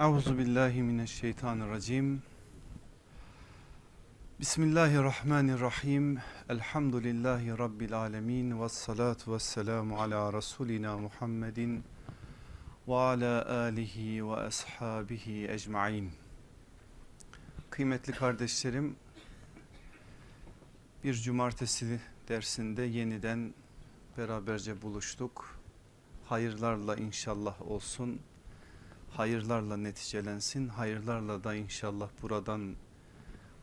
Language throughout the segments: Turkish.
Euzu billahi mineşşeytanirracim. Bismillahirrahmanirrahim. Elhamdülillahi rabbil alamin ve salatu vesselamu ala rasulina Muhammedin ve ala alihi ve ashabihi ecmaîn. Kıymetli kardeşlerim, bir cumartesi dersinde yeniden beraberce buluştuk. Hayırlarla inşallah olsun hayırlarla neticelensin. Hayırlarla da inşallah buradan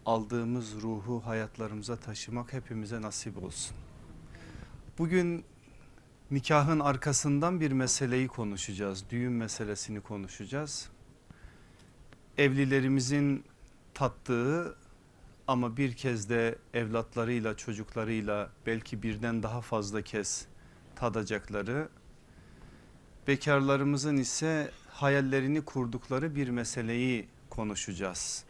aldığımız ruhu hayatlarımıza taşımak hepimize nasip olsun. Bugün nikahın arkasından bir meseleyi konuşacağız. Düğün meselesini konuşacağız. Evlilerimizin tattığı ama bir kez de evlatlarıyla çocuklarıyla belki birden daha fazla kez tadacakları bekarlarımızın ise hayallerini kurdukları bir meseleyi konuşacağız.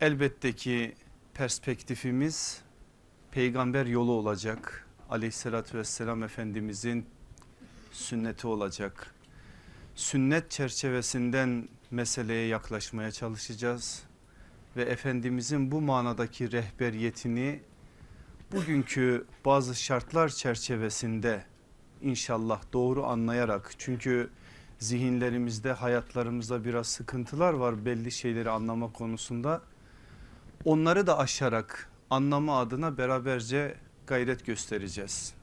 Elbette ki perspektifimiz peygamber yolu olacak. Aleyhissalatü vesselam Efendimizin sünneti olacak. Sünnet çerçevesinden meseleye yaklaşmaya çalışacağız. Ve Efendimizin bu manadaki rehberiyetini bugünkü bazı şartlar çerçevesinde inşallah doğru anlayarak çünkü zihinlerimizde hayatlarımızda biraz sıkıntılar var belli şeyleri anlama konusunda. Onları da aşarak anlama adına beraberce gayret göstereceğiz.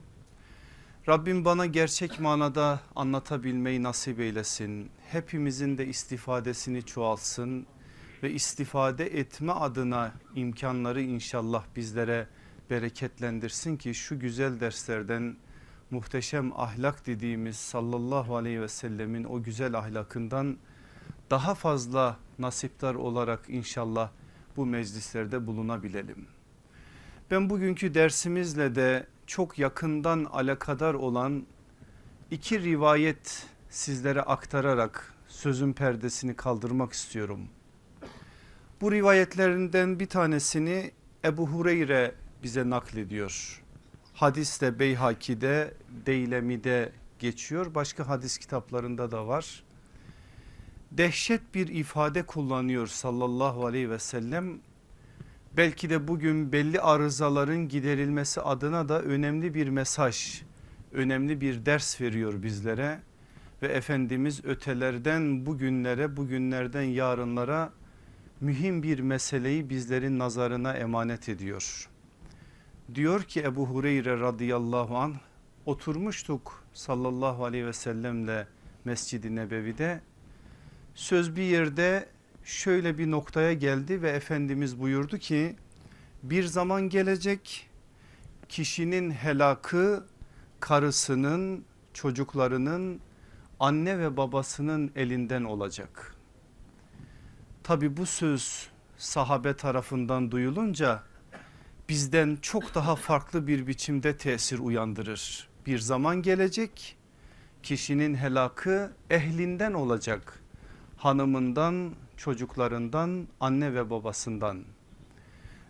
Rabbim bana gerçek manada anlatabilmeyi nasip eylesin. Hepimizin de istifadesini çoğalsın ve istifade etme adına imkanları inşallah bizlere bereketlendirsin ki şu güzel derslerden muhteşem ahlak dediğimiz sallallahu aleyhi ve sellemin o güzel ahlakından daha fazla nasiptar olarak inşallah bu meclislerde bulunabilelim. Ben bugünkü dersimizle de çok yakından alakadar olan iki rivayet sizlere aktararak sözün perdesini kaldırmak istiyorum. Bu rivayetlerinden bir tanesini Ebu Hureyre bize naklediyor. Hadis de Beyhaki'de, Deylemi'de geçiyor. Başka hadis kitaplarında da var. Dehşet bir ifade kullanıyor sallallahu aleyhi ve sellem. Belki de bugün belli arızaların giderilmesi adına da önemli bir mesaj, önemli bir ders veriyor bizlere. Ve Efendimiz ötelerden bugünlere, bugünlerden yarınlara mühim bir meseleyi bizlerin nazarına emanet ediyor. Diyor ki Ebu Hureyre radıyallahu an oturmuştuk sallallahu aleyhi ve sellemle Mescid-i Nebevi'de. Söz bir yerde şöyle bir noktaya geldi ve Efendimiz buyurdu ki bir zaman gelecek kişinin helakı karısının çocuklarının anne ve babasının elinden olacak. Tabi bu söz sahabe tarafından duyulunca bizden çok daha farklı bir biçimde tesir uyandırır. Bir zaman gelecek kişinin helakı ehlinden olacak. Hanımından, çocuklarından, anne ve babasından.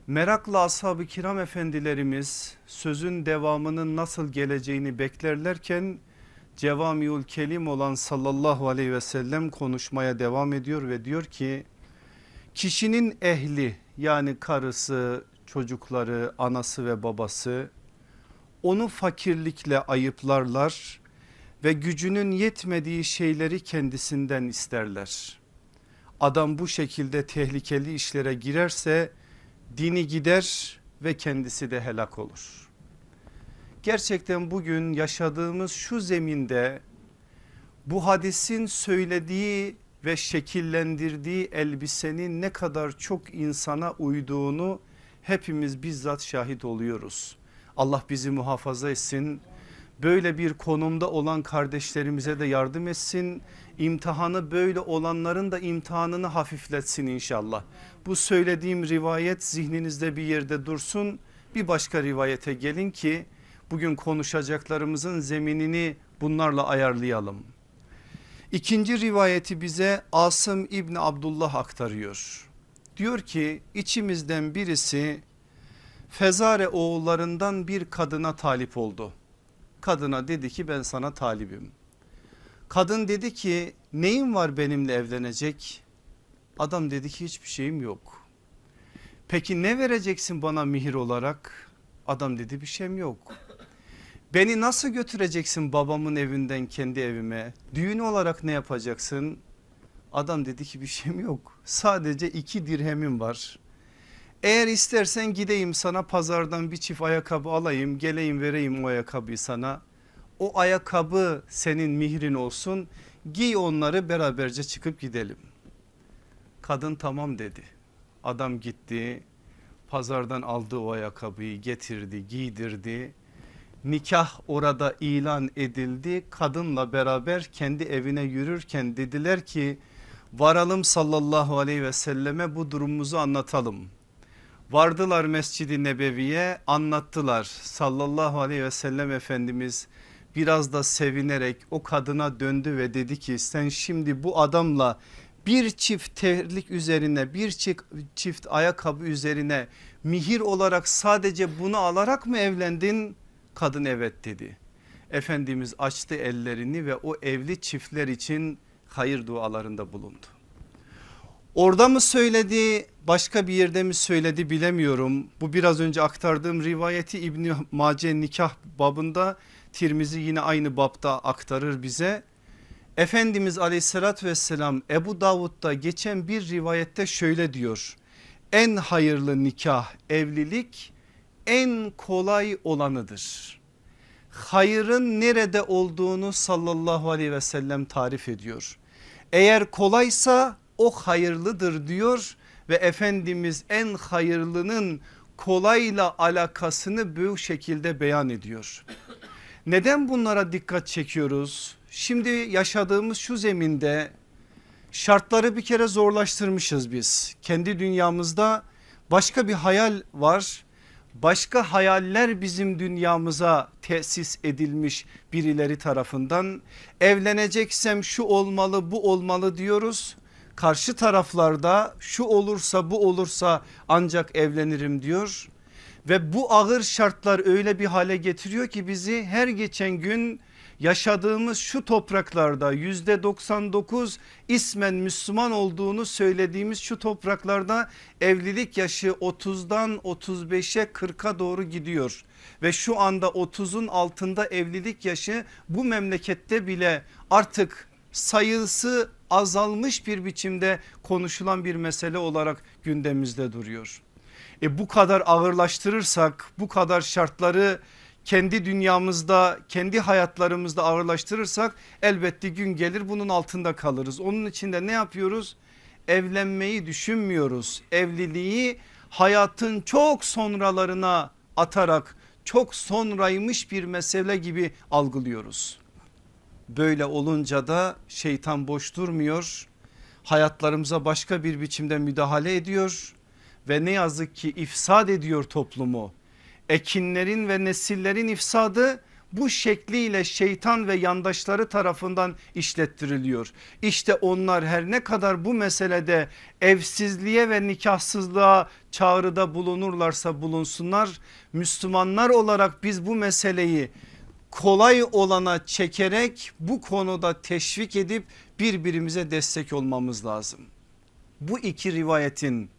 Merakla ashab-ı kiram efendilerimiz sözün devamının nasıl geleceğini beklerlerken Cevamiül Kelim olan sallallahu aleyhi ve sellem konuşmaya devam ediyor ve diyor ki kişinin ehli yani karısı, çocukları, anası ve babası onu fakirlikle ayıplarlar ve gücünün yetmediği şeyleri kendisinden isterler. Adam bu şekilde tehlikeli işlere girerse dini gider ve kendisi de helak olur. Gerçekten bugün yaşadığımız şu zeminde bu hadisin söylediği ve şekillendirdiği elbisenin ne kadar çok insana uyduğunu hepimiz bizzat şahit oluyoruz. Allah bizi muhafaza etsin. Böyle bir konumda olan kardeşlerimize de yardım etsin. İmtihanı böyle olanların da imtihanını hafifletsin inşallah. Bu söylediğim rivayet zihninizde bir yerde dursun. Bir başka rivayete gelin ki bugün konuşacaklarımızın zeminini bunlarla ayarlayalım. İkinci rivayeti bize Asım İbni Abdullah aktarıyor. Diyor ki içimizden birisi Fezare oğullarından bir kadına talip oldu. Kadına dedi ki ben sana talibim. Kadın dedi ki neyin var benimle evlenecek? Adam dedi ki hiçbir şeyim yok. Peki ne vereceksin bana mihir olarak? Adam dedi bir şeyim yok. Beni nasıl götüreceksin babamın evinden kendi evime? Düğün olarak ne yapacaksın? Adam dedi ki bir şeyim yok. Sadece iki dirhemim var. Eğer istersen gideyim sana pazardan bir çift ayakkabı alayım geleyim vereyim o ayakkabıyı sana. O ayakkabı senin mihrin olsun giy onları beraberce çıkıp gidelim. Kadın tamam dedi. Adam gitti pazardan aldı o ayakkabıyı getirdi giydirdi. Nikah orada ilan edildi kadınla beraber kendi evine yürürken dediler ki varalım sallallahu aleyhi ve selleme bu durumumuzu anlatalım. Vardılar Mescid-i Nebevi'ye anlattılar sallallahu aleyhi ve sellem Efendimiz biraz da sevinerek o kadına döndü ve dedi ki sen şimdi bu adamla bir çift terlik üzerine bir çift, çift ayakkabı üzerine mihir olarak sadece bunu alarak mı evlendin? Kadın evet dedi. Efendimiz açtı ellerini ve o evli çiftler için hayır dualarında bulundu. Orada mı söyledi başka bir yerde mi söyledi bilemiyorum. Bu biraz önce aktardığım rivayeti İbni Mace nikah babında Tirmizi yine aynı babda aktarır bize. Efendimiz aleyhissalatü vesselam Ebu Davud'da geçen bir rivayette şöyle diyor. En hayırlı nikah evlilik en kolay olanıdır. Hayırın nerede olduğunu sallallahu aleyhi ve sellem tarif ediyor. Eğer kolaysa o hayırlıdır diyor ve Efendimiz en hayırlının kolayla alakasını bu şekilde beyan ediyor. Neden bunlara dikkat çekiyoruz? Şimdi yaşadığımız şu zeminde şartları bir kere zorlaştırmışız biz. Kendi dünyamızda başka bir hayal var. Başka hayaller bizim dünyamıza tesis edilmiş birileri tarafından. Evleneceksem şu olmalı bu olmalı diyoruz. Karşı taraflarda şu olursa bu olursa ancak evlenirim diyor. Ve bu ağır şartlar öyle bir hale getiriyor ki bizi her geçen gün yaşadığımız şu topraklarda yüzde 99 ismen Müslüman olduğunu söylediğimiz şu topraklarda evlilik yaşı 30'dan 35'e 40'a doğru gidiyor. Ve şu anda 30'un altında evlilik yaşı bu memlekette bile artık sayısı azalmış bir biçimde konuşulan bir mesele olarak gündemimizde duruyor. E bu kadar ağırlaştırırsak bu kadar şartları kendi dünyamızda kendi hayatlarımızda ağırlaştırırsak elbette gün gelir bunun altında kalırız. Onun için de ne yapıyoruz? Evlenmeyi düşünmüyoruz. Evliliği hayatın çok sonralarına atarak çok sonraymış bir mesele gibi algılıyoruz. Böyle olunca da şeytan boş durmuyor. Hayatlarımıza başka bir biçimde müdahale ediyor ve ne yazık ki ifsad ediyor toplumu. Ekinlerin ve nesillerin ifsadı bu şekliyle şeytan ve yandaşları tarafından işlettiriliyor. İşte onlar her ne kadar bu meselede evsizliğe ve nikahsızlığa çağrıda bulunurlarsa bulunsunlar. Müslümanlar olarak biz bu meseleyi kolay olana çekerek bu konuda teşvik edip birbirimize destek olmamız lazım. Bu iki rivayetin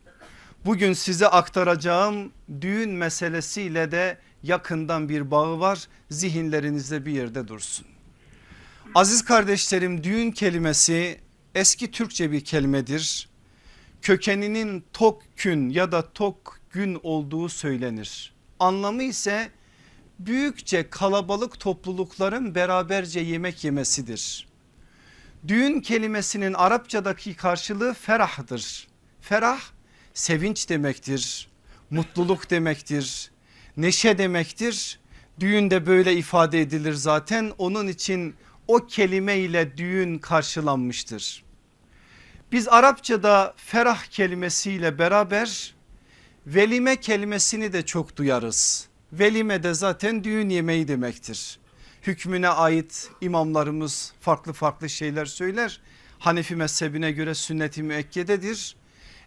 bugün size aktaracağım düğün meselesiyle de yakından bir bağı var zihinlerinizde bir yerde dursun. Aziz kardeşlerim düğün kelimesi eski Türkçe bir kelimedir. Kökeninin tok kün ya da tok gün olduğu söylenir. Anlamı ise büyükçe kalabalık toplulukların beraberce yemek yemesidir. Düğün kelimesinin Arapçadaki karşılığı ferahdır. Ferah sevinç demektir, mutluluk demektir, neşe demektir. Düğün de böyle ifade edilir zaten onun için o kelime ile düğün karşılanmıştır. Biz Arapçada ferah kelimesiyle beraber velime kelimesini de çok duyarız. Velime de zaten düğün yemeği demektir. Hükmüne ait imamlarımız farklı farklı şeyler söyler. Hanefi mezhebine göre sünnet-i müekkededir.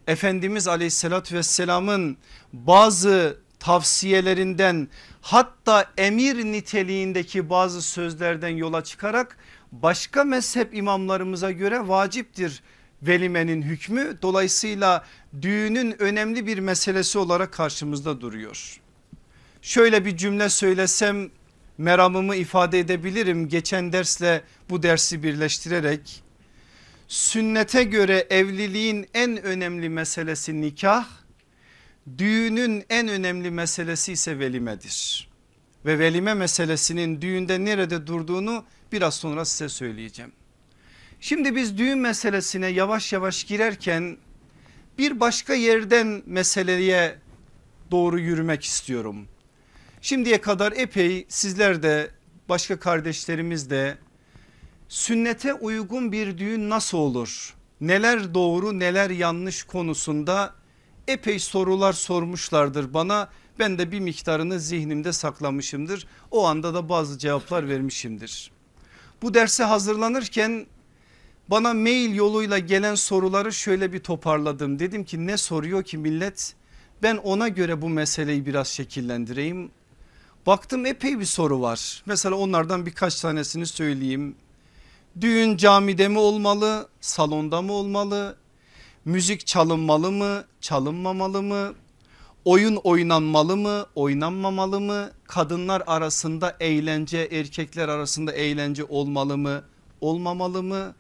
Efendimiz aleyhissalatü vesselamın bazı tavsiyelerinden hatta emir niteliğindeki bazı sözlerden yola çıkarak başka mezhep imamlarımıza göre vaciptir velimenin hükmü. Dolayısıyla düğünün önemli bir meselesi olarak karşımızda duruyor. Şöyle bir cümle söylesem meramımı ifade edebilirim. Geçen dersle bu dersi birleştirerek sünnete göre evliliğin en önemli meselesi nikah, düğünün en önemli meselesi ise velimedir. Ve velime meselesinin düğünde nerede durduğunu biraz sonra size söyleyeceğim. Şimdi biz düğün meselesine yavaş yavaş girerken bir başka yerden meseleye doğru yürümek istiyorum. Şimdiye kadar epey sizler de başka kardeşlerimiz de sünnete uygun bir düğün nasıl olur? Neler doğru neler yanlış konusunda epey sorular sormuşlardır bana. Ben de bir miktarını zihnimde saklamışımdır. O anda da bazı cevaplar vermişimdir. Bu derse hazırlanırken bana mail yoluyla gelen soruları şöyle bir toparladım. Dedim ki ne soruyor ki millet? Ben ona göre bu meseleyi biraz şekillendireyim. Baktım epey bir soru var. Mesela onlardan birkaç tanesini söyleyeyim. Düğün camide mi olmalı, salonda mı olmalı? Müzik çalınmalı mı, çalınmamalı mı? Oyun oynanmalı mı, oynanmamalı mı? Kadınlar arasında eğlence, erkekler arasında eğlence olmalı mı, olmamalı mı?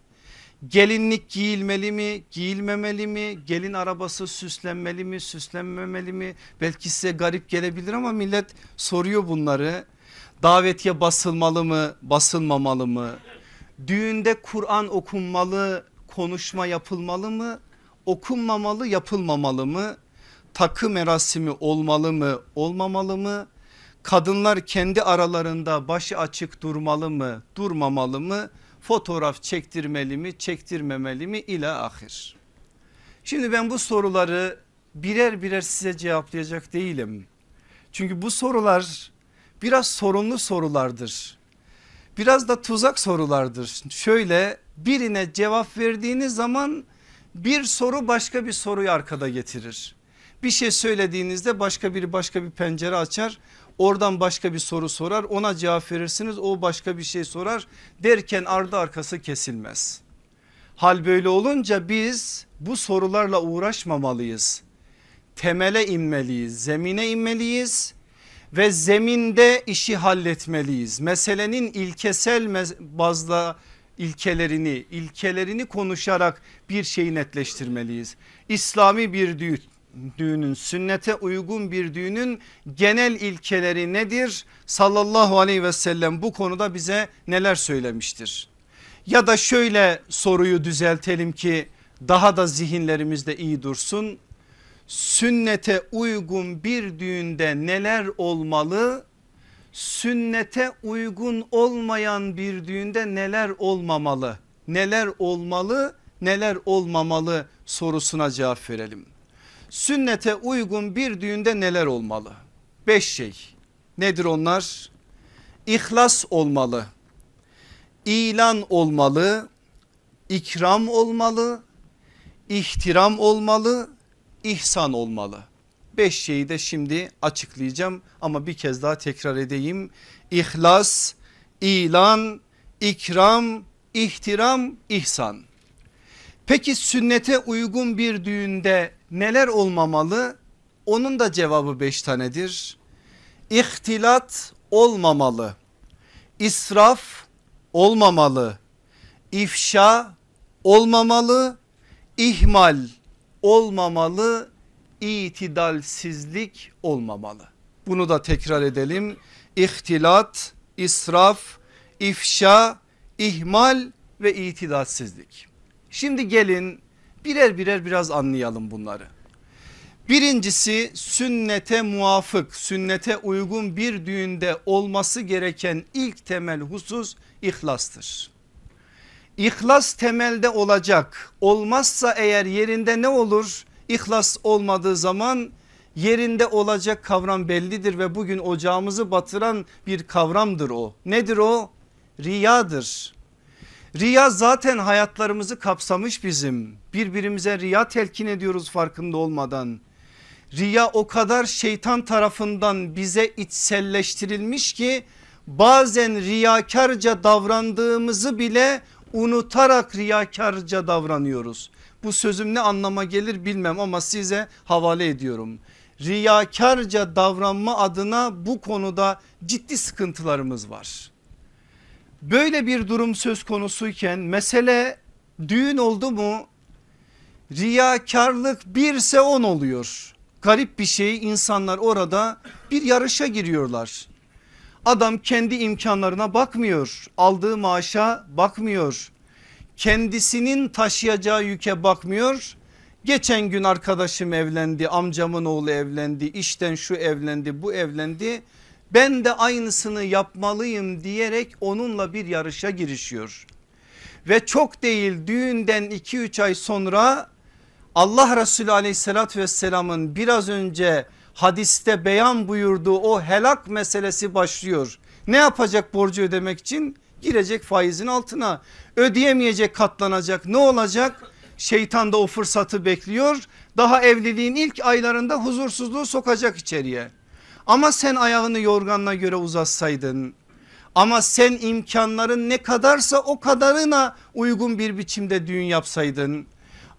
Gelinlik giyilmeli mi giyilmemeli mi gelin arabası süslenmeli mi süslenmemeli mi belki size garip gelebilir ama millet soruyor bunları. Davetiye basılmalı mı basılmamalı mı düğünde Kur'an okunmalı konuşma yapılmalı mı okunmamalı yapılmamalı mı takı merasimi olmalı mı olmamalı mı kadınlar kendi aralarında başı açık durmalı mı durmamalı mı fotoğraf çektirmeli mi çektirmemeli mi ila ahir. Şimdi ben bu soruları birer birer size cevaplayacak değilim. Çünkü bu sorular biraz sorunlu sorulardır. Biraz da tuzak sorulardır. Şöyle birine cevap verdiğiniz zaman bir soru başka bir soruyu arkada getirir. Bir şey söylediğinizde başka biri başka bir pencere açar. Oradan başka bir soru sorar ona cevap verirsiniz o başka bir şey sorar derken ardı arkası kesilmez. Hal böyle olunca biz bu sorularla uğraşmamalıyız. Temele inmeliyiz zemine inmeliyiz ve zeminde işi halletmeliyiz. Meselenin ilkesel bazda ilkelerini ilkelerini konuşarak bir şeyi netleştirmeliyiz. İslami bir düğün düğünün sünnete uygun bir düğünün genel ilkeleri nedir? Sallallahu aleyhi ve sellem bu konuda bize neler söylemiştir? Ya da şöyle soruyu düzeltelim ki daha da zihinlerimizde iyi dursun. Sünnete uygun bir düğünde neler olmalı? Sünnete uygun olmayan bir düğünde neler olmamalı? Neler olmalı? Neler olmamalı sorusuna cevap verelim sünnete uygun bir düğünde neler olmalı? Beş şey nedir onlar? İhlas olmalı, ilan olmalı, ikram olmalı, ihtiram olmalı, ihsan olmalı. Beş şeyi de şimdi açıklayacağım ama bir kez daha tekrar edeyim. İhlas, ilan, ikram, ihtiram, ihsan. Peki sünnete uygun bir düğünde neler olmamalı? Onun da cevabı beş tanedir. İhtilat olmamalı. İsraf olmamalı. İfşa olmamalı. İhmal olmamalı. İtidalsizlik olmamalı. Bunu da tekrar edelim. İhtilat, israf, ifşa, ihmal ve itidalsizlik. Şimdi gelin birer birer biraz anlayalım bunları. Birincisi sünnete muvafık sünnete uygun bir düğünde olması gereken ilk temel husus ihlastır. İhlas temelde olacak olmazsa eğer yerinde ne olur? İhlas olmadığı zaman yerinde olacak kavram bellidir ve bugün ocağımızı batıran bir kavramdır o. Nedir o? Riyadır. Riya zaten hayatlarımızı kapsamış bizim. Birbirimize riya telkin ediyoruz farkında olmadan. Riya o kadar şeytan tarafından bize içselleştirilmiş ki bazen riyakarca davrandığımızı bile unutarak riyakarca davranıyoruz. Bu sözüm ne anlama gelir bilmem ama size havale ediyorum. Riyakarca davranma adına bu konuda ciddi sıkıntılarımız var. Böyle bir durum söz konusuyken mesele düğün oldu mu riyakarlık birse on oluyor. Garip bir şey insanlar orada bir yarışa giriyorlar. Adam kendi imkanlarına bakmıyor. Aldığı maaşa bakmıyor. Kendisinin taşıyacağı yüke bakmıyor. Geçen gün arkadaşım evlendi, amcamın oğlu evlendi, işten şu evlendi, bu evlendi. Ben de aynısını yapmalıyım diyerek onunla bir yarışa girişiyor. Ve çok değil düğünden 2-3 ay sonra Allah Resulü aleyhissalatü vesselamın biraz önce hadiste beyan buyurduğu o helak meselesi başlıyor. Ne yapacak borcu ödemek için? Girecek faizin altına ödeyemeyecek katlanacak ne olacak? Şeytan da o fırsatı bekliyor daha evliliğin ilk aylarında huzursuzluğu sokacak içeriye. Ama sen ayağını yorganına göre uzatsaydın ama sen imkanların ne kadarsa o kadarına uygun bir biçimde düğün yapsaydın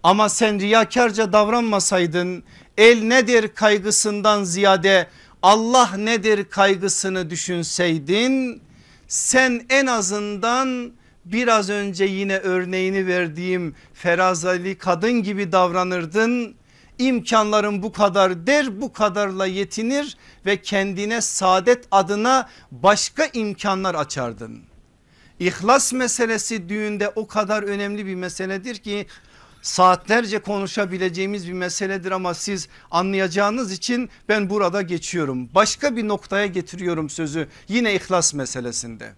ama sen riyakarca davranmasaydın el nedir kaygısından ziyade Allah nedir kaygısını düşünseydin sen en azından biraz önce yine örneğini verdiğim ferazali kadın gibi davranırdın. İmkanların bu kadar der bu kadarla yetinir ve kendine saadet adına başka imkanlar açardın. İhlas meselesi düğünde o kadar önemli bir meseledir ki saatlerce konuşabileceğimiz bir meseledir ama siz anlayacağınız için ben burada geçiyorum. Başka bir noktaya getiriyorum sözü yine ihlas meselesinde.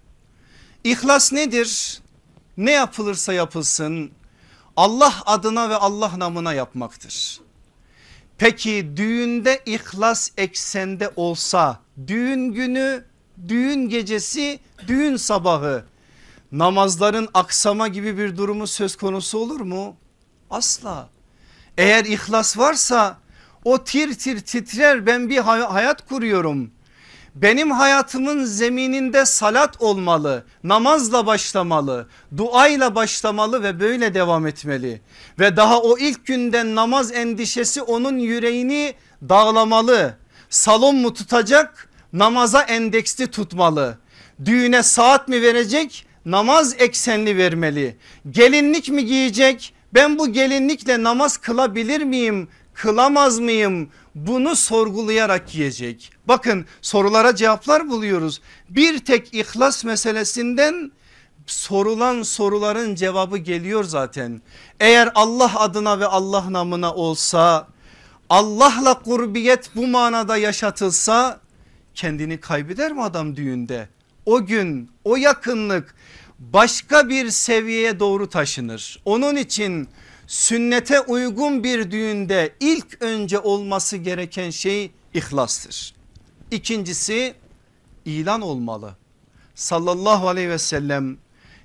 İhlas nedir? Ne yapılırsa yapılsın Allah adına ve Allah namına yapmaktır. Peki düğünde ihlas eksende olsa düğün günü, düğün gecesi, düğün sabahı namazların aksama gibi bir durumu söz konusu olur mu? Asla. Eğer ihlas varsa o tir tir titrer ben bir hayat kuruyorum. Benim hayatımın zemininde salat olmalı, namazla başlamalı, duayla başlamalı ve böyle devam etmeli. Ve daha o ilk günden namaz endişesi onun yüreğini dağlamalı. Salon mu tutacak, namaza endeksli tutmalı. Düğüne saat mi verecek, namaz eksenli vermeli. Gelinlik mi giyecek, ben bu gelinlikle namaz kılabilir miyim? Kılamaz mıyım? Bunu sorgulayarak yiyecek. Bakın sorulara cevaplar buluyoruz. Bir tek ihlas meselesinden sorulan soruların cevabı geliyor zaten. Eğer Allah adına ve Allah namına olsa Allah'la kurbiyet bu manada yaşatılsa kendini kaybeder mi adam düğünde? O gün o yakınlık başka bir seviyeye doğru taşınır. Onun için sünnete uygun bir düğünde ilk önce olması gereken şey ihlastır. İkincisi ilan olmalı. Sallallahu aleyhi ve sellem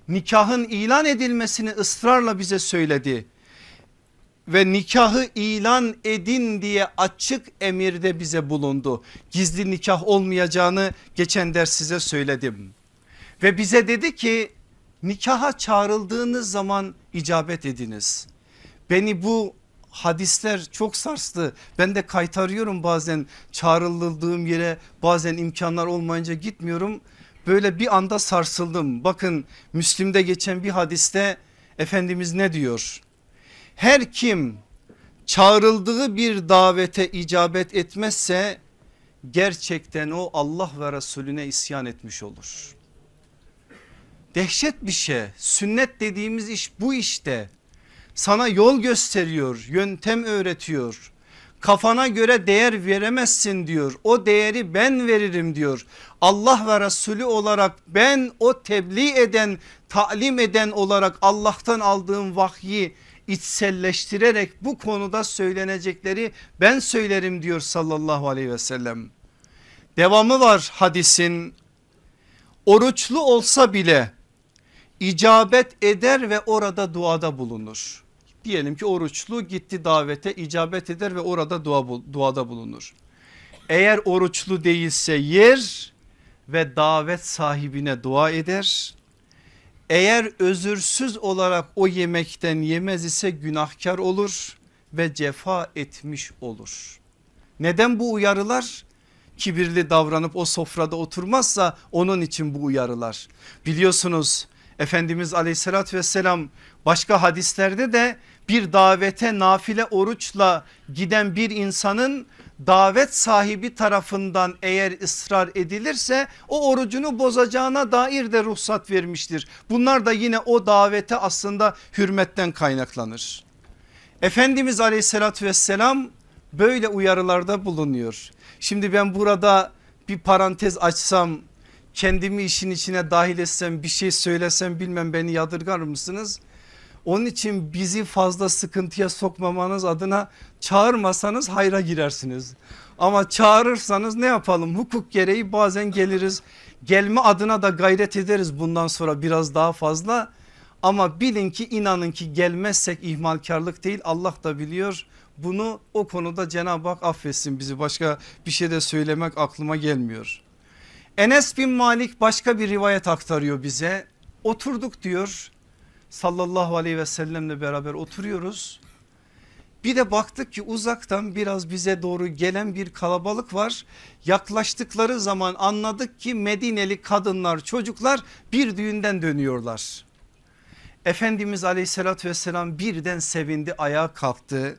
nikahın ilan edilmesini ısrarla bize söyledi. Ve nikahı ilan edin diye açık emirde bize bulundu. Gizli nikah olmayacağını geçen ders size söyledim. Ve bize dedi ki nikaha çağrıldığınız zaman icabet ediniz. Beni bu hadisler çok sarstı. Ben de kaytarıyorum bazen çağrıldığım yere bazen imkanlar olmayınca gitmiyorum. Böyle bir anda sarsıldım. Bakın Müslim'de geçen bir hadiste Efendimiz ne diyor? Her kim çağrıldığı bir davete icabet etmezse gerçekten o Allah ve Resulüne isyan etmiş olur. Dehşet bir şey. Sünnet dediğimiz iş bu işte. Sana yol gösteriyor yöntem öğretiyor. Kafana göre değer veremezsin diyor. O değeri ben veririm diyor. Allah ve Resulü olarak ben o tebliğ eden talim eden olarak Allah'tan aldığım vahyi içselleştirerek bu konuda söylenecekleri ben söylerim diyor sallallahu aleyhi ve sellem. Devamı var hadisin. Oruçlu olsa bile icabet eder ve orada duada bulunur. Diyelim ki oruçlu gitti davete icabet eder ve orada dua, duada bulunur. Eğer oruçlu değilse yer ve davet sahibine dua eder. Eğer özürsüz olarak o yemekten yemez ise günahkar olur ve cefa etmiş olur. Neden bu uyarılar? Kibirli davranıp o sofrada oturmazsa onun için bu uyarılar. Biliyorsunuz Efendimiz aleyhissalatü vesselam başka hadislerde de bir davete nafile oruçla giden bir insanın davet sahibi tarafından eğer ısrar edilirse o orucunu bozacağına dair de ruhsat vermiştir. Bunlar da yine o davete aslında hürmetten kaynaklanır. Efendimiz aleyhissalatü vesselam böyle uyarılarda bulunuyor. Şimdi ben burada bir parantez açsam kendimi işin içine dahil etsem bir şey söylesem bilmem beni yadırgar mısınız? Onun için bizi fazla sıkıntıya sokmamanız adına çağırmasanız hayra girersiniz. Ama çağırırsanız ne yapalım hukuk gereği bazen geliriz. Gelme adına da gayret ederiz bundan sonra biraz daha fazla. Ama bilin ki inanın ki gelmezsek ihmalkarlık değil Allah da biliyor. Bunu o konuda Cenab-ı Hak affetsin bizi başka bir şey de söylemek aklıma gelmiyor. Enes bin Malik başka bir rivayet aktarıyor bize. Oturduk diyor sallallahu aleyhi ve sellemle beraber oturuyoruz. Bir de baktık ki uzaktan biraz bize doğru gelen bir kalabalık var. Yaklaştıkları zaman anladık ki Medineli kadınlar çocuklar bir düğünden dönüyorlar. Efendimiz aleyhissalatü vesselam birden sevindi ayağa kalktı.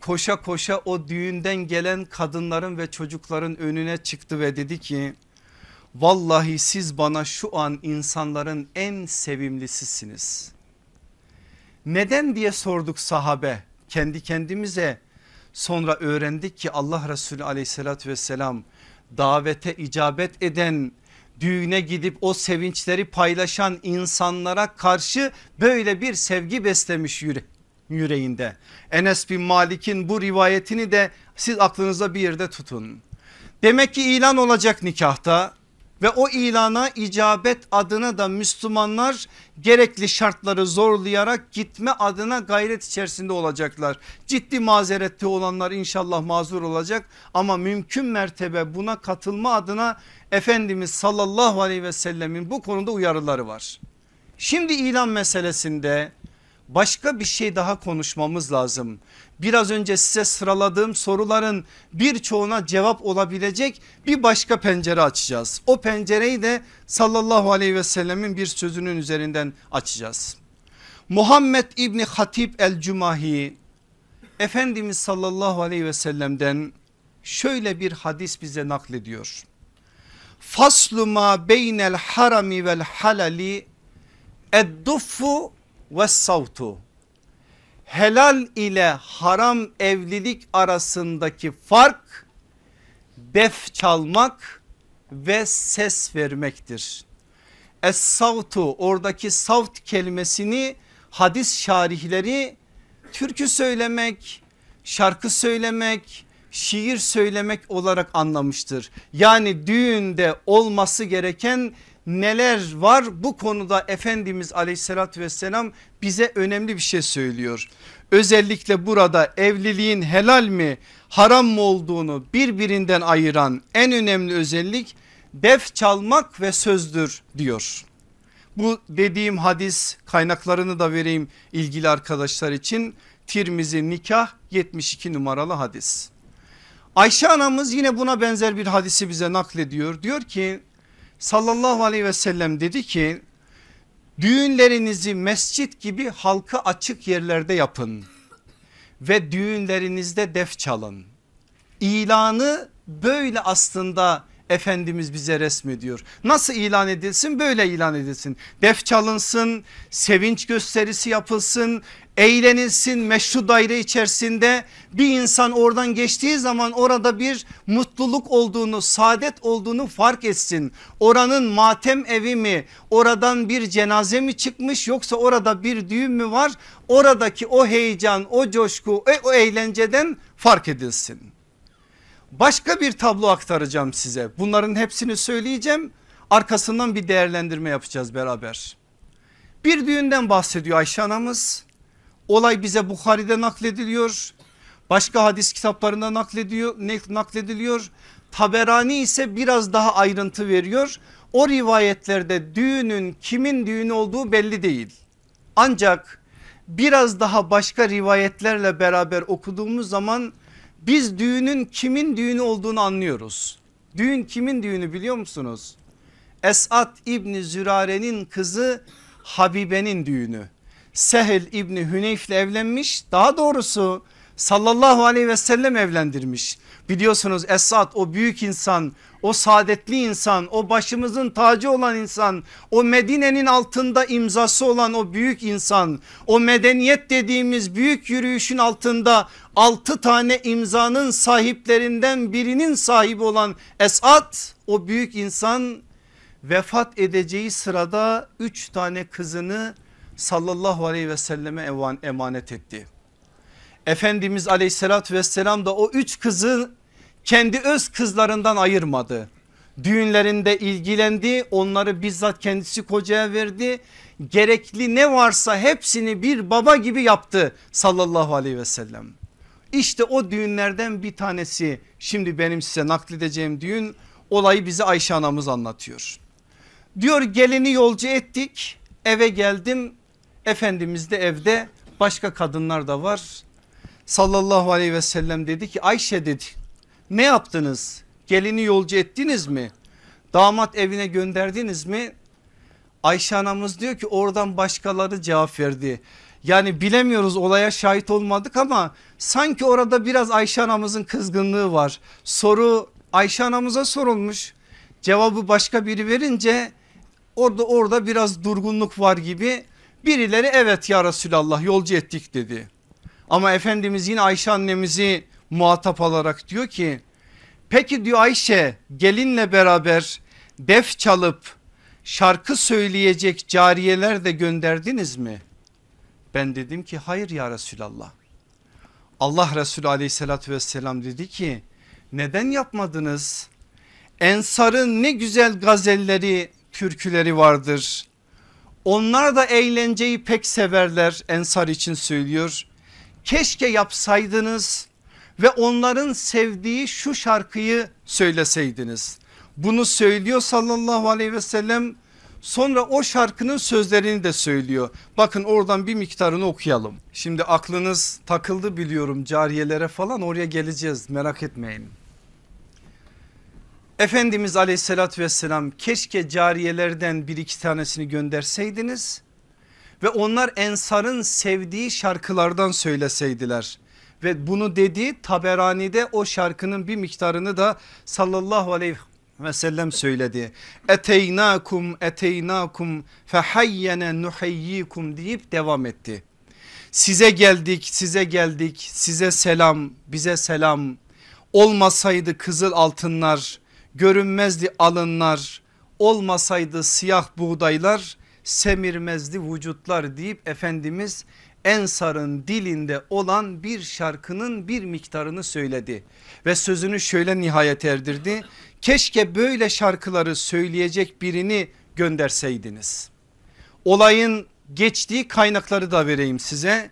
Koşa koşa o düğünden gelen kadınların ve çocukların önüne çıktı ve dedi ki Vallahi siz bana şu an insanların en sevimlisisiniz. Neden diye sorduk sahabe kendi kendimize. Sonra öğrendik ki Allah Resulü aleyhissalatü vesselam davete icabet eden düğüne gidip o sevinçleri paylaşan insanlara karşı böyle bir sevgi beslemiş yüre yüreğinde. Enes bin Malik'in bu rivayetini de siz aklınızda bir yerde tutun. Demek ki ilan olacak nikahta ve o ilana icabet adına da Müslümanlar gerekli şartları zorlayarak gitme adına gayret içerisinde olacaklar. Ciddi mazerette olanlar inşallah mazur olacak ama mümkün mertebe buna katılma adına Efendimiz sallallahu aleyhi ve sellemin bu konuda uyarıları var. Şimdi ilan meselesinde başka bir şey daha konuşmamız lazım. Biraz önce size sıraladığım soruların birçoğuna cevap olabilecek bir başka pencere açacağız. O pencereyi de sallallahu aleyhi ve sellemin bir sözünün üzerinden açacağız. Muhammed İbni Hatip el Cumahi Efendimiz sallallahu aleyhi ve sellem'den şöyle bir hadis bize naklediyor. Faslu ma beynel harami vel halali edduffu ve savtu helal ile haram evlilik arasındaki fark def çalmak ve ses vermektir. Es savtu oradaki savt kelimesini hadis şarihleri türkü söylemek, şarkı söylemek, şiir söylemek olarak anlamıştır. Yani düğünde olması gereken neler var bu konuda Efendimiz aleyhissalatü vesselam bize önemli bir şey söylüyor. Özellikle burada evliliğin helal mi haram mı olduğunu birbirinden ayıran en önemli özellik def çalmak ve sözdür diyor. Bu dediğim hadis kaynaklarını da vereyim ilgili arkadaşlar için. Tirmizi nikah 72 numaralı hadis. Ayşe anamız yine buna benzer bir hadisi bize naklediyor. Diyor ki sallallahu aleyhi ve sellem dedi ki düğünlerinizi mescit gibi halka açık yerlerde yapın ve düğünlerinizde def çalın. İlanı böyle aslında Efendimiz bize resmediyor. Nasıl ilan edilsin? Böyle ilan edilsin. Def çalınsın, sevinç gösterisi yapılsın, eğlenilsin meşru daire içerisinde bir insan oradan geçtiği zaman orada bir mutluluk olduğunu saadet olduğunu fark etsin. Oranın matem evi mi oradan bir cenaze mi çıkmış yoksa orada bir düğün mü var oradaki o heyecan o coşku o eğlenceden fark edilsin. Başka bir tablo aktaracağım size bunların hepsini söyleyeceğim arkasından bir değerlendirme yapacağız beraber. Bir düğünden bahsediyor Ayşe anamız Olay bize Bukhari'de naklediliyor. Başka hadis kitaplarında naklediyor, naklediliyor. Taberani ise biraz daha ayrıntı veriyor. O rivayetlerde düğünün kimin düğünü olduğu belli değil. Ancak biraz daha başka rivayetlerle beraber okuduğumuz zaman biz düğünün kimin düğünü olduğunu anlıyoruz. Düğün kimin düğünü biliyor musunuz? Esat İbni Zürare'nin kızı Habibe'nin düğünü. Sehel İbni Hüneyf ile evlenmiş daha doğrusu sallallahu aleyhi ve sellem evlendirmiş. Biliyorsunuz Esat o büyük insan o saadetli insan o başımızın tacı olan insan o Medine'nin altında imzası olan o büyük insan o medeniyet dediğimiz büyük yürüyüşün altında altı tane imzanın sahiplerinden birinin sahibi olan Esat o büyük insan vefat edeceği sırada üç tane kızını sallallahu aleyhi ve selleme emanet etti. Efendimiz aleyhissalatü vesselam da o üç kızı kendi öz kızlarından ayırmadı. Düğünlerinde ilgilendi onları bizzat kendisi kocaya verdi. Gerekli ne varsa hepsini bir baba gibi yaptı sallallahu aleyhi ve sellem. İşte o düğünlerden bir tanesi şimdi benim size nakledeceğim düğün olayı bize Ayşe anamız anlatıyor. Diyor gelini yolcu ettik eve geldim Efendimiz de evde başka kadınlar da var. Sallallahu aleyhi ve sellem dedi ki Ayşe dedi ne yaptınız? Gelini yolcu ettiniz mi? Damat evine gönderdiniz mi? Ayşe anamız diyor ki oradan başkaları cevap verdi. Yani bilemiyoruz olaya şahit olmadık ama sanki orada biraz Ayşe anamızın kızgınlığı var. Soru Ayşe anamıza sorulmuş. Cevabı başka biri verince orada orada biraz durgunluk var gibi. Birileri evet ya Resulallah yolcu ettik dedi. Ama Efendimiz yine Ayşe annemizi muhatap alarak diyor ki peki diyor Ayşe gelinle beraber def çalıp şarkı söyleyecek cariyeler de gönderdiniz mi? Ben dedim ki hayır ya Resulallah. Allah Resulü aleyhissalatü vesselam dedi ki neden yapmadınız? Ensar'ın ne güzel gazelleri türküleri vardır. Onlar da eğlenceyi pek severler Ensar için söylüyor. Keşke yapsaydınız ve onların sevdiği şu şarkıyı söyleseydiniz. Bunu söylüyor sallallahu aleyhi ve sellem sonra o şarkının sözlerini de söylüyor. Bakın oradan bir miktarını okuyalım. Şimdi aklınız takıldı biliyorum cariyelere falan oraya geleceğiz merak etmeyin. Efendimiz aleyhissalatü vesselam keşke cariyelerden bir iki tanesini gönderseydiniz ve onlar ensarın sevdiği şarkılardan söyleseydiler. Ve bunu dedi Taberani'de o şarkının bir miktarını da sallallahu aleyhi ve sellem söyledi. Eteynakum eteynakum fehayyene nuhayyikum deyip devam etti. Size geldik size geldik size selam bize selam olmasaydı kızıl altınlar görünmezdi alınlar olmasaydı siyah buğdaylar semirmezdi vücutlar deyip Efendimiz Ensar'ın dilinde olan bir şarkının bir miktarını söyledi ve sözünü şöyle nihayet erdirdi. Keşke böyle şarkıları söyleyecek birini gönderseydiniz. Olayın geçtiği kaynakları da vereyim size.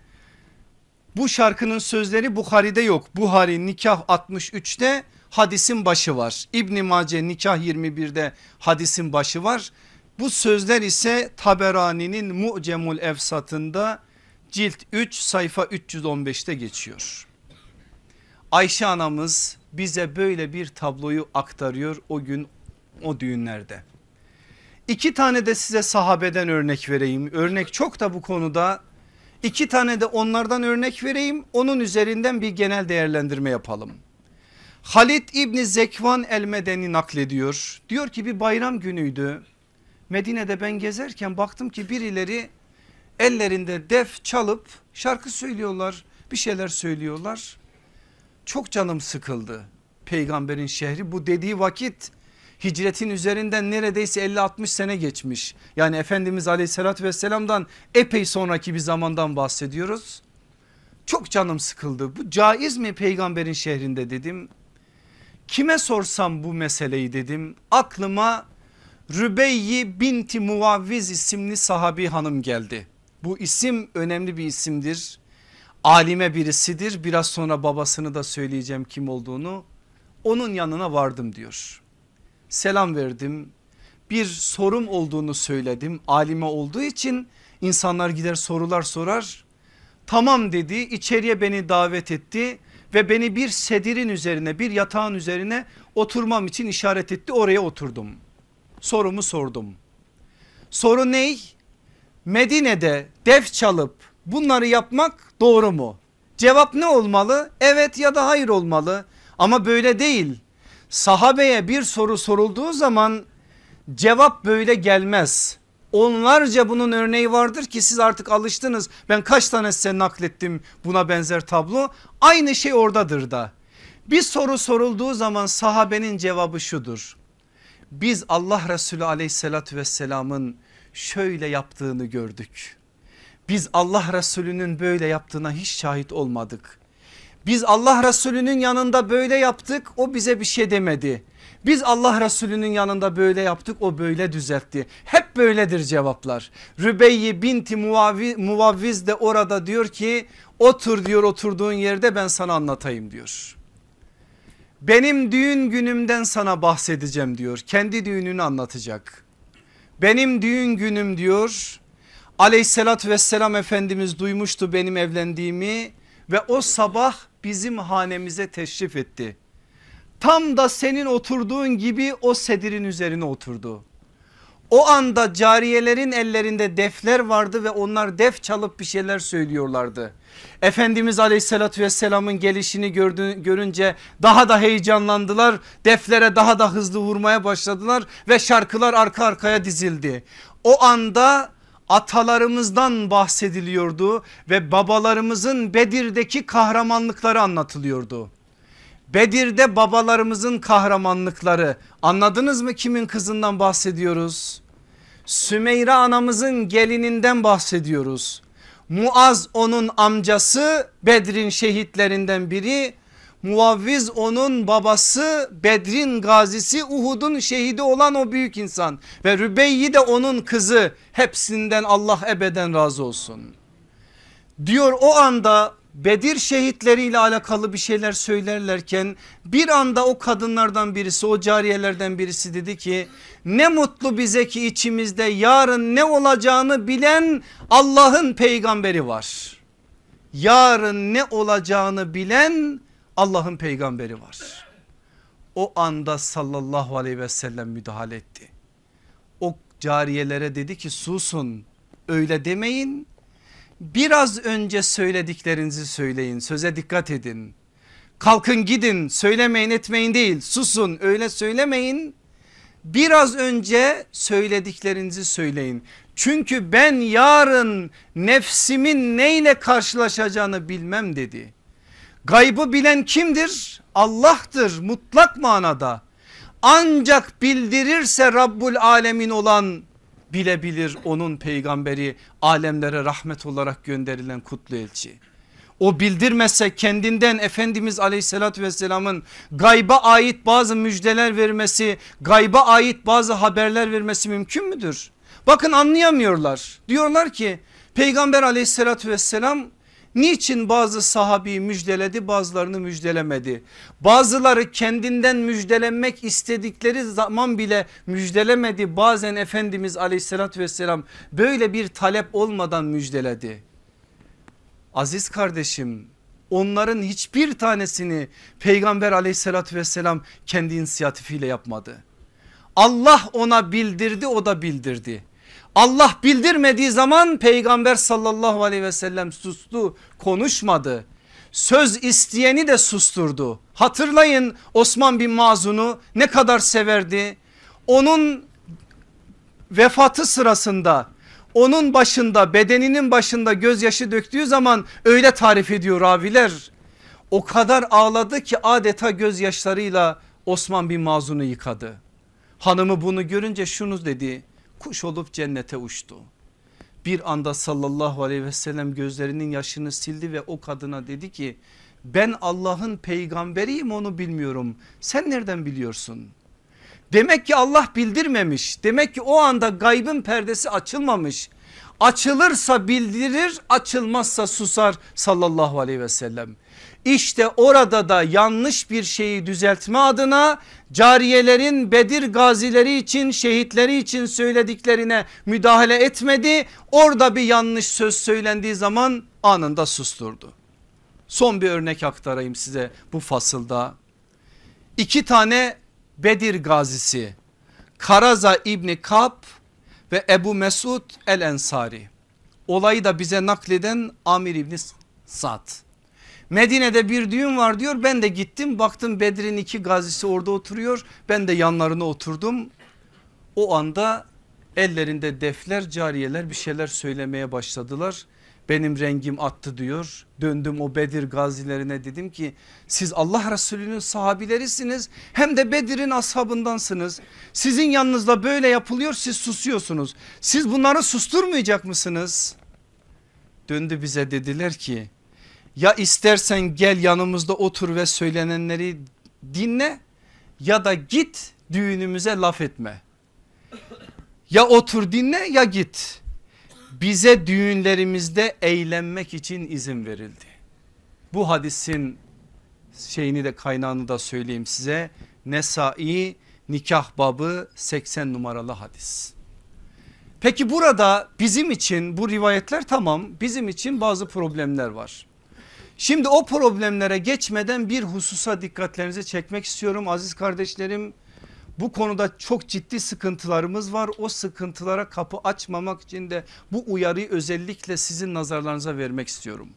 Bu şarkının sözleri Buhari'de yok. Buhari nikah 63'te hadisin başı var. İbn Mace nikah 21'de hadisin başı var. Bu sözler ise Taberani'nin Mu'cemul Efsat'ında cilt 3 sayfa 315'te geçiyor. Ayşe anamız bize böyle bir tabloyu aktarıyor o gün o düğünlerde. İki tane de size sahabeden örnek vereyim. Örnek çok da bu konuda. İki tane de onlardan örnek vereyim. Onun üzerinden bir genel değerlendirme yapalım. Halid İbni Zekvan el Medeni naklediyor. Diyor ki bir bayram günüydü. Medine'de ben gezerken baktım ki birileri ellerinde def çalıp şarkı söylüyorlar bir şeyler söylüyorlar. Çok canım sıkıldı peygamberin şehri bu dediği vakit hicretin üzerinden neredeyse 50-60 sene geçmiş. Yani Efendimiz aleyhissalatü vesselamdan epey sonraki bir zamandan bahsediyoruz. Çok canım sıkıldı bu caiz mi peygamberin şehrinde dedim. Kime sorsam bu meseleyi dedim aklıma Rübeyyi binti Muvavviz isimli sahabi hanım geldi. Bu isim önemli bir isimdir. Alime birisidir biraz sonra babasını da söyleyeceğim kim olduğunu. onun yanına vardım diyor. Selam verdim bir sorum olduğunu söyledim alime olduğu için insanlar gider sorular sorar. Tamam dedi içeriye beni davet etti ve beni bir sedirin üzerine bir yatağın üzerine oturmam için işaret etti oraya oturdum. Sorumu sordum. Soru ney? Medine'de def çalıp bunları yapmak doğru mu? Cevap ne olmalı? Evet ya da hayır olmalı ama böyle değil. Sahabeye bir soru sorulduğu zaman cevap böyle gelmez. Onlarca bunun örneği vardır ki siz artık alıştınız. Ben kaç tane size naklettim buna benzer tablo. Aynı şey oradadır da. Bir soru sorulduğu zaman sahabenin cevabı şudur. Biz Allah Resulü aleyhissalatü vesselamın şöyle yaptığını gördük. Biz Allah Resulü'nün böyle yaptığına hiç şahit olmadık. Biz Allah Resulü'nün yanında böyle yaptık o bize bir şey demedi. Biz Allah Resulü'nün yanında böyle yaptık o böyle düzeltti. Hep böyledir cevaplar. Rübeyyi binti Muvavviz de orada diyor ki otur diyor oturduğun yerde ben sana anlatayım diyor. Benim düğün günümden sana bahsedeceğim diyor. Kendi düğününü anlatacak. Benim düğün günüm diyor aleyhissalatü vesselam Efendimiz duymuştu benim evlendiğimi ve o sabah bizim hanemize teşrif etti. Tam da senin oturduğun gibi o sedirin üzerine oturdu. O anda cariyelerin ellerinde defler vardı ve onlar def çalıp bir şeyler söylüyorlardı. Efendimiz aleyhissalatü vesselamın gelişini gördü, görünce daha da heyecanlandılar. Deflere daha da hızlı vurmaya başladılar ve şarkılar arka arkaya dizildi. O anda atalarımızdan bahsediliyordu ve babalarımızın Bedir'deki kahramanlıkları anlatılıyordu. Bedir'de babalarımızın kahramanlıkları anladınız mı kimin kızından bahsediyoruz? Sümeyra anamızın gelininden bahsediyoruz. Muaz onun amcası Bedir'in şehitlerinden biri. Muavviz onun babası Bedrin gazisi Uhud'un şehidi olan o büyük insan ve Rübeyyi de onun kızı hepsinden Allah ebeden razı olsun. Diyor o anda Bedir şehitleriyle alakalı bir şeyler söylerlerken bir anda o kadınlardan birisi o cariyelerden birisi dedi ki ne mutlu bize ki içimizde yarın ne olacağını bilen Allah'ın peygamberi var. Yarın ne olacağını bilen Allah'ın peygamberi var. O anda sallallahu aleyhi ve sellem müdahale etti. O cariyelere dedi ki susun öyle demeyin biraz önce söylediklerinizi söyleyin söze dikkat edin. Kalkın gidin söylemeyin etmeyin değil susun öyle söylemeyin. Biraz önce söylediklerinizi söyleyin. Çünkü ben yarın nefsimin neyle karşılaşacağını bilmem dedi. Gaybı bilen kimdir? Allah'tır mutlak manada. Ancak bildirirse Rabbul Alemin olan bilebilir onun peygamberi alemlere rahmet olarak gönderilen kutlu elçi. O bildirmese kendinden Efendimiz aleyhissalatü vesselamın gayba ait bazı müjdeler vermesi gayba ait bazı haberler vermesi mümkün müdür? Bakın anlayamıyorlar diyorlar ki peygamber aleyhissalatü vesselam Niçin bazı sahabeyi müjdeledi bazılarını müjdelemedi? Bazıları kendinden müjdelenmek istedikleri zaman bile müjdelemedi. Bazen Efendimiz aleyhissalatü vesselam böyle bir talep olmadan müjdeledi. Aziz kardeşim onların hiçbir tanesini peygamber aleyhissalatü vesselam kendi inisiyatifiyle yapmadı. Allah ona bildirdi o da bildirdi. Allah bildirmediği zaman peygamber sallallahu aleyhi ve sellem sustu konuşmadı. Söz isteyeni de susturdu. Hatırlayın Osman bin Mazun'u ne kadar severdi. Onun vefatı sırasında onun başında bedeninin başında gözyaşı döktüğü zaman öyle tarif ediyor raviler. O kadar ağladı ki adeta gözyaşlarıyla Osman bin Mazun'u yıkadı. Hanımı bunu görünce şunu dedi kuş olup cennete uçtu. Bir anda sallallahu aleyhi ve sellem gözlerinin yaşını sildi ve o kadına dedi ki ben Allah'ın peygamberiyim onu bilmiyorum. Sen nereden biliyorsun? Demek ki Allah bildirmemiş. Demek ki o anda gaybın perdesi açılmamış. Açılırsa bildirir açılmazsa susar sallallahu aleyhi ve sellem. İşte orada da yanlış bir şeyi düzeltme adına cariyelerin Bedir gazileri için şehitleri için söylediklerine müdahale etmedi. Orada bir yanlış söz söylendiği zaman anında susturdu. Son bir örnek aktarayım size bu fasılda. İki tane Bedir gazisi Karaza İbni Kap ve Ebu Mesud el Ensari. Olayı da bize nakleden Amir İbni Sa'd. Medine'de bir düğün var diyor ben de gittim baktım Bedir'in iki gazisi orada oturuyor ben de yanlarına oturdum. O anda ellerinde defler cariyeler bir şeyler söylemeye başladılar. Benim rengim attı diyor döndüm o Bedir gazilerine dedim ki siz Allah Resulü'nün sahabilerisiniz hem de Bedir'in ashabındansınız. Sizin yanınızda böyle yapılıyor siz susuyorsunuz siz bunları susturmayacak mısınız? Döndü bize dediler ki ya istersen gel yanımızda otur ve söylenenleri dinle ya da git düğünümüze laf etme. Ya otur dinle ya git. Bize düğünlerimizde eğlenmek için izin verildi. Bu hadisin şeyini de kaynağını da söyleyeyim size. Nesai nikah babı 80 numaralı hadis. Peki burada bizim için bu rivayetler tamam bizim için bazı problemler var. Şimdi o problemlere geçmeden bir hususa dikkatlerinizi çekmek istiyorum aziz kardeşlerim. Bu konuda çok ciddi sıkıntılarımız var. O sıkıntılara kapı açmamak için de bu uyarıyı özellikle sizin nazarlarınıza vermek istiyorum.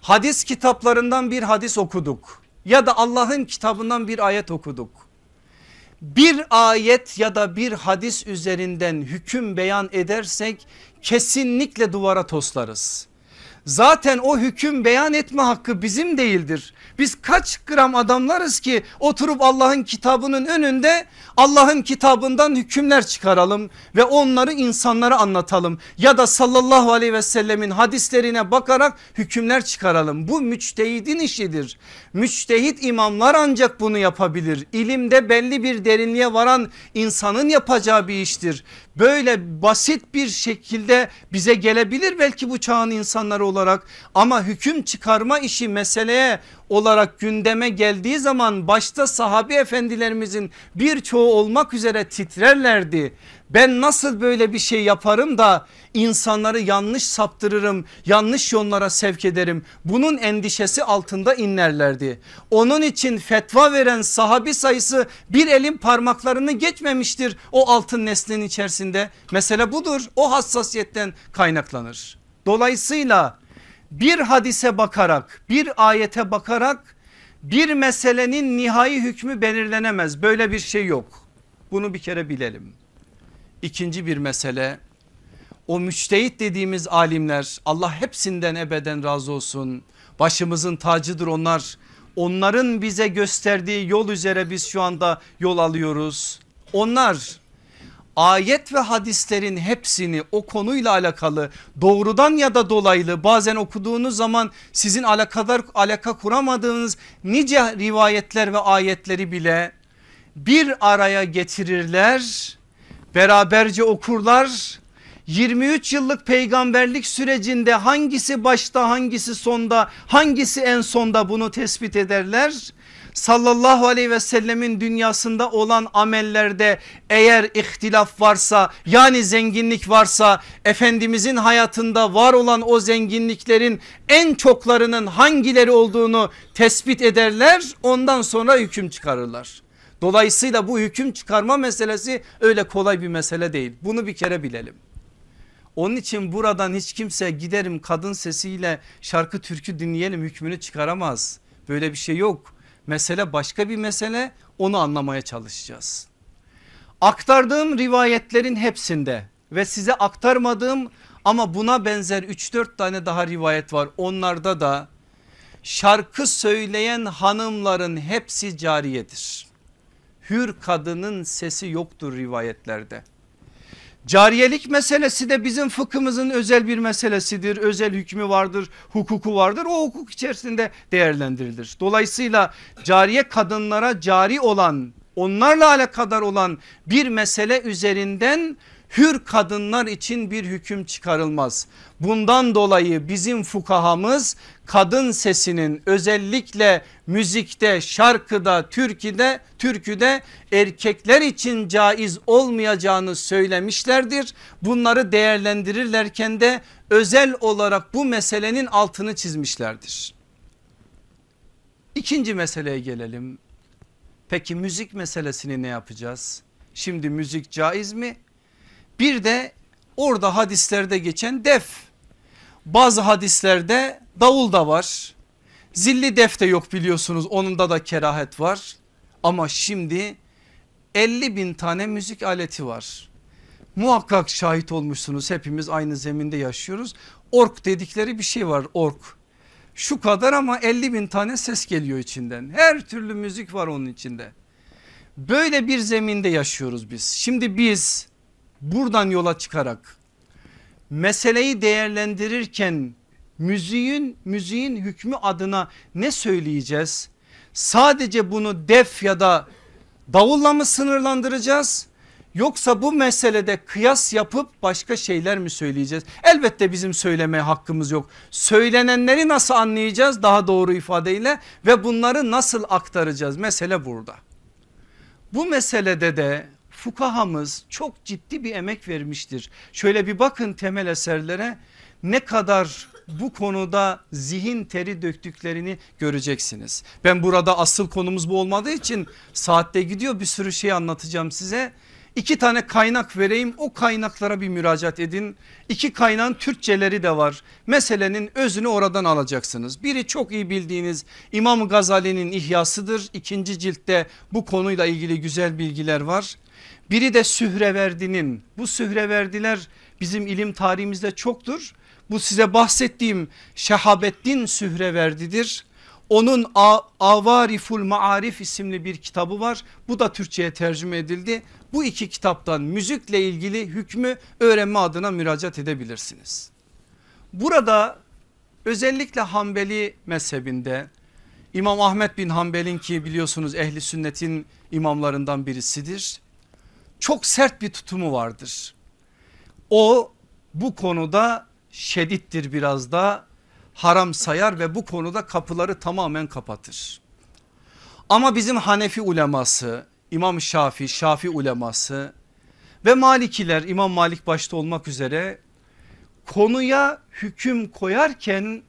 Hadis kitaplarından bir hadis okuduk ya da Allah'ın kitabından bir ayet okuduk. Bir ayet ya da bir hadis üzerinden hüküm beyan edersek kesinlikle duvara toslarız. Zaten o hüküm beyan etme hakkı bizim değildir. Biz kaç gram adamlarız ki oturup Allah'ın kitabının önünde Allah'ın kitabından hükümler çıkaralım ve onları insanlara anlatalım. Ya da sallallahu aleyhi ve sellemin hadislerine bakarak hükümler çıkaralım. Bu müçtehidin işidir. Müçtehit imamlar ancak bunu yapabilir. İlimde belli bir derinliğe varan insanın yapacağı bir iştir. Böyle basit bir şekilde bize gelebilir belki bu çağın insanları olarak ama hüküm çıkarma işi meseleye olarak gündeme geldiği zaman başta sahabi efendilerimizin birçoğu olmak üzere titrerlerdi. Ben nasıl böyle bir şey yaparım da insanları yanlış saptırırım, yanlış yollara sevk ederim. Bunun endişesi altında inlerlerdi. Onun için fetva veren sahabi sayısı bir elin parmaklarını geçmemiştir o altın neslin içerisinde. Mesele budur o hassasiyetten kaynaklanır. Dolayısıyla bir hadise bakarak bir ayete bakarak bir meselenin nihai hükmü belirlenemez. Böyle bir şey yok. Bunu bir kere bilelim. İkinci bir mesele o müçtehit dediğimiz alimler Allah hepsinden ebeden razı olsun. Başımızın tacıdır onlar. Onların bize gösterdiği yol üzere biz şu anda yol alıyoruz. Onlar ayet ve hadislerin hepsini o konuyla alakalı doğrudan ya da dolaylı bazen okuduğunuz zaman sizin alakadar alaka kuramadığınız nice rivayetler ve ayetleri bile bir araya getirirler beraberce okurlar. 23 yıllık peygamberlik sürecinde hangisi başta hangisi sonda hangisi en sonda bunu tespit ederler sallallahu aleyhi ve sellemin dünyasında olan amellerde eğer ihtilaf varsa yani zenginlik varsa Efendimizin hayatında var olan o zenginliklerin en çoklarının hangileri olduğunu tespit ederler ondan sonra hüküm çıkarırlar. Dolayısıyla bu hüküm çıkarma meselesi öyle kolay bir mesele değil bunu bir kere bilelim. Onun için buradan hiç kimse giderim kadın sesiyle şarkı türkü dinleyelim hükmünü çıkaramaz. Böyle bir şey yok. Mesele başka bir mesele onu anlamaya çalışacağız. Aktardığım rivayetlerin hepsinde ve size aktarmadığım ama buna benzer 3-4 tane daha rivayet var. Onlarda da şarkı söyleyen hanımların hepsi cariyedir. Hür kadının sesi yoktur rivayetlerde. Cariyelik meselesi de bizim fıkhımızın özel bir meselesidir. Özel hükmü vardır, hukuku vardır. O hukuk içerisinde değerlendirilir. Dolayısıyla cariye kadınlara cari olan onlarla alakadar olan bir mesele üzerinden hür kadınlar için bir hüküm çıkarılmaz. Bundan dolayı bizim fukahamız kadın sesinin özellikle müzikte, şarkıda, türküde, türküde erkekler için caiz olmayacağını söylemişlerdir. Bunları değerlendirirlerken de özel olarak bu meselenin altını çizmişlerdir. İkinci meseleye gelelim. Peki müzik meselesini ne yapacağız? Şimdi müzik caiz mi? Bir de orada hadislerde geçen def. Bazı hadislerde davul da var. Zilli def de yok biliyorsunuz onunda da kerahet var. Ama şimdi 50 bin tane müzik aleti var. Muhakkak şahit olmuşsunuz hepimiz aynı zeminde yaşıyoruz. Ork dedikleri bir şey var ork. Şu kadar ama 50 bin tane ses geliyor içinden. Her türlü müzik var onun içinde. Böyle bir zeminde yaşıyoruz biz. Şimdi biz buradan yola çıkarak meseleyi değerlendirirken müziğin müziğin hükmü adına ne söyleyeceğiz? Sadece bunu def ya da davulla mı sınırlandıracağız? Yoksa bu meselede kıyas yapıp başka şeyler mi söyleyeceğiz? Elbette bizim söylemeye hakkımız yok. Söylenenleri nasıl anlayacağız daha doğru ifadeyle ve bunları nasıl aktaracağız? Mesele burada. Bu meselede de fukahamız çok ciddi bir emek vermiştir. Şöyle bir bakın temel eserlere ne kadar bu konuda zihin teri döktüklerini göreceksiniz. Ben burada asıl konumuz bu olmadığı için saatte gidiyor bir sürü şey anlatacağım size. İki tane kaynak vereyim o kaynaklara bir müracaat edin. İki kaynağın Türkçeleri de var. Meselenin özünü oradan alacaksınız. Biri çok iyi bildiğiniz İmam Gazali'nin İhyasıdır. İkinci ciltte bu konuyla ilgili güzel bilgiler var. Biri de Sühreverdi'nin bu Sühreverdiler bizim ilim tarihimizde çoktur. Bu size bahsettiğim Şehabettin Sühreverdi'dir. Onun Avariful Maarif isimli bir kitabı var. Bu da Türkçe'ye tercüme edildi. Bu iki kitaptan müzikle ilgili hükmü öğrenme adına müracaat edebilirsiniz. Burada özellikle Hanbeli mezhebinde İmam Ahmet bin Hanbel'in ki biliyorsunuz ehli sünnetin imamlarından birisidir. Çok sert bir tutumu vardır. O bu konuda şedittir biraz da haram sayar ve bu konuda kapıları tamamen kapatır. Ama bizim Hanefi uleması İmam Şafi, Şafi uleması ve Malikiler İmam Malik başta olmak üzere konuya hüküm koyarken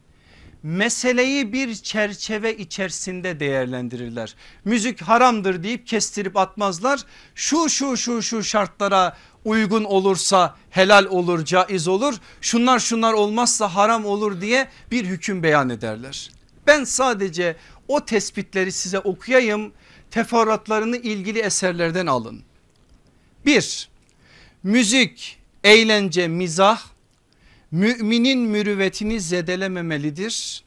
meseleyi bir çerçeve içerisinde değerlendirirler. Müzik haramdır deyip kestirip atmazlar. Şu şu şu şu şartlara uygun olursa helal olur caiz olur şunlar şunlar olmazsa haram olur diye bir hüküm beyan ederler. Ben sadece o tespitleri size okuyayım teferruatlarını ilgili eserlerden alın. Bir müzik eğlence mizah müminin mürüvvetini zedelememelidir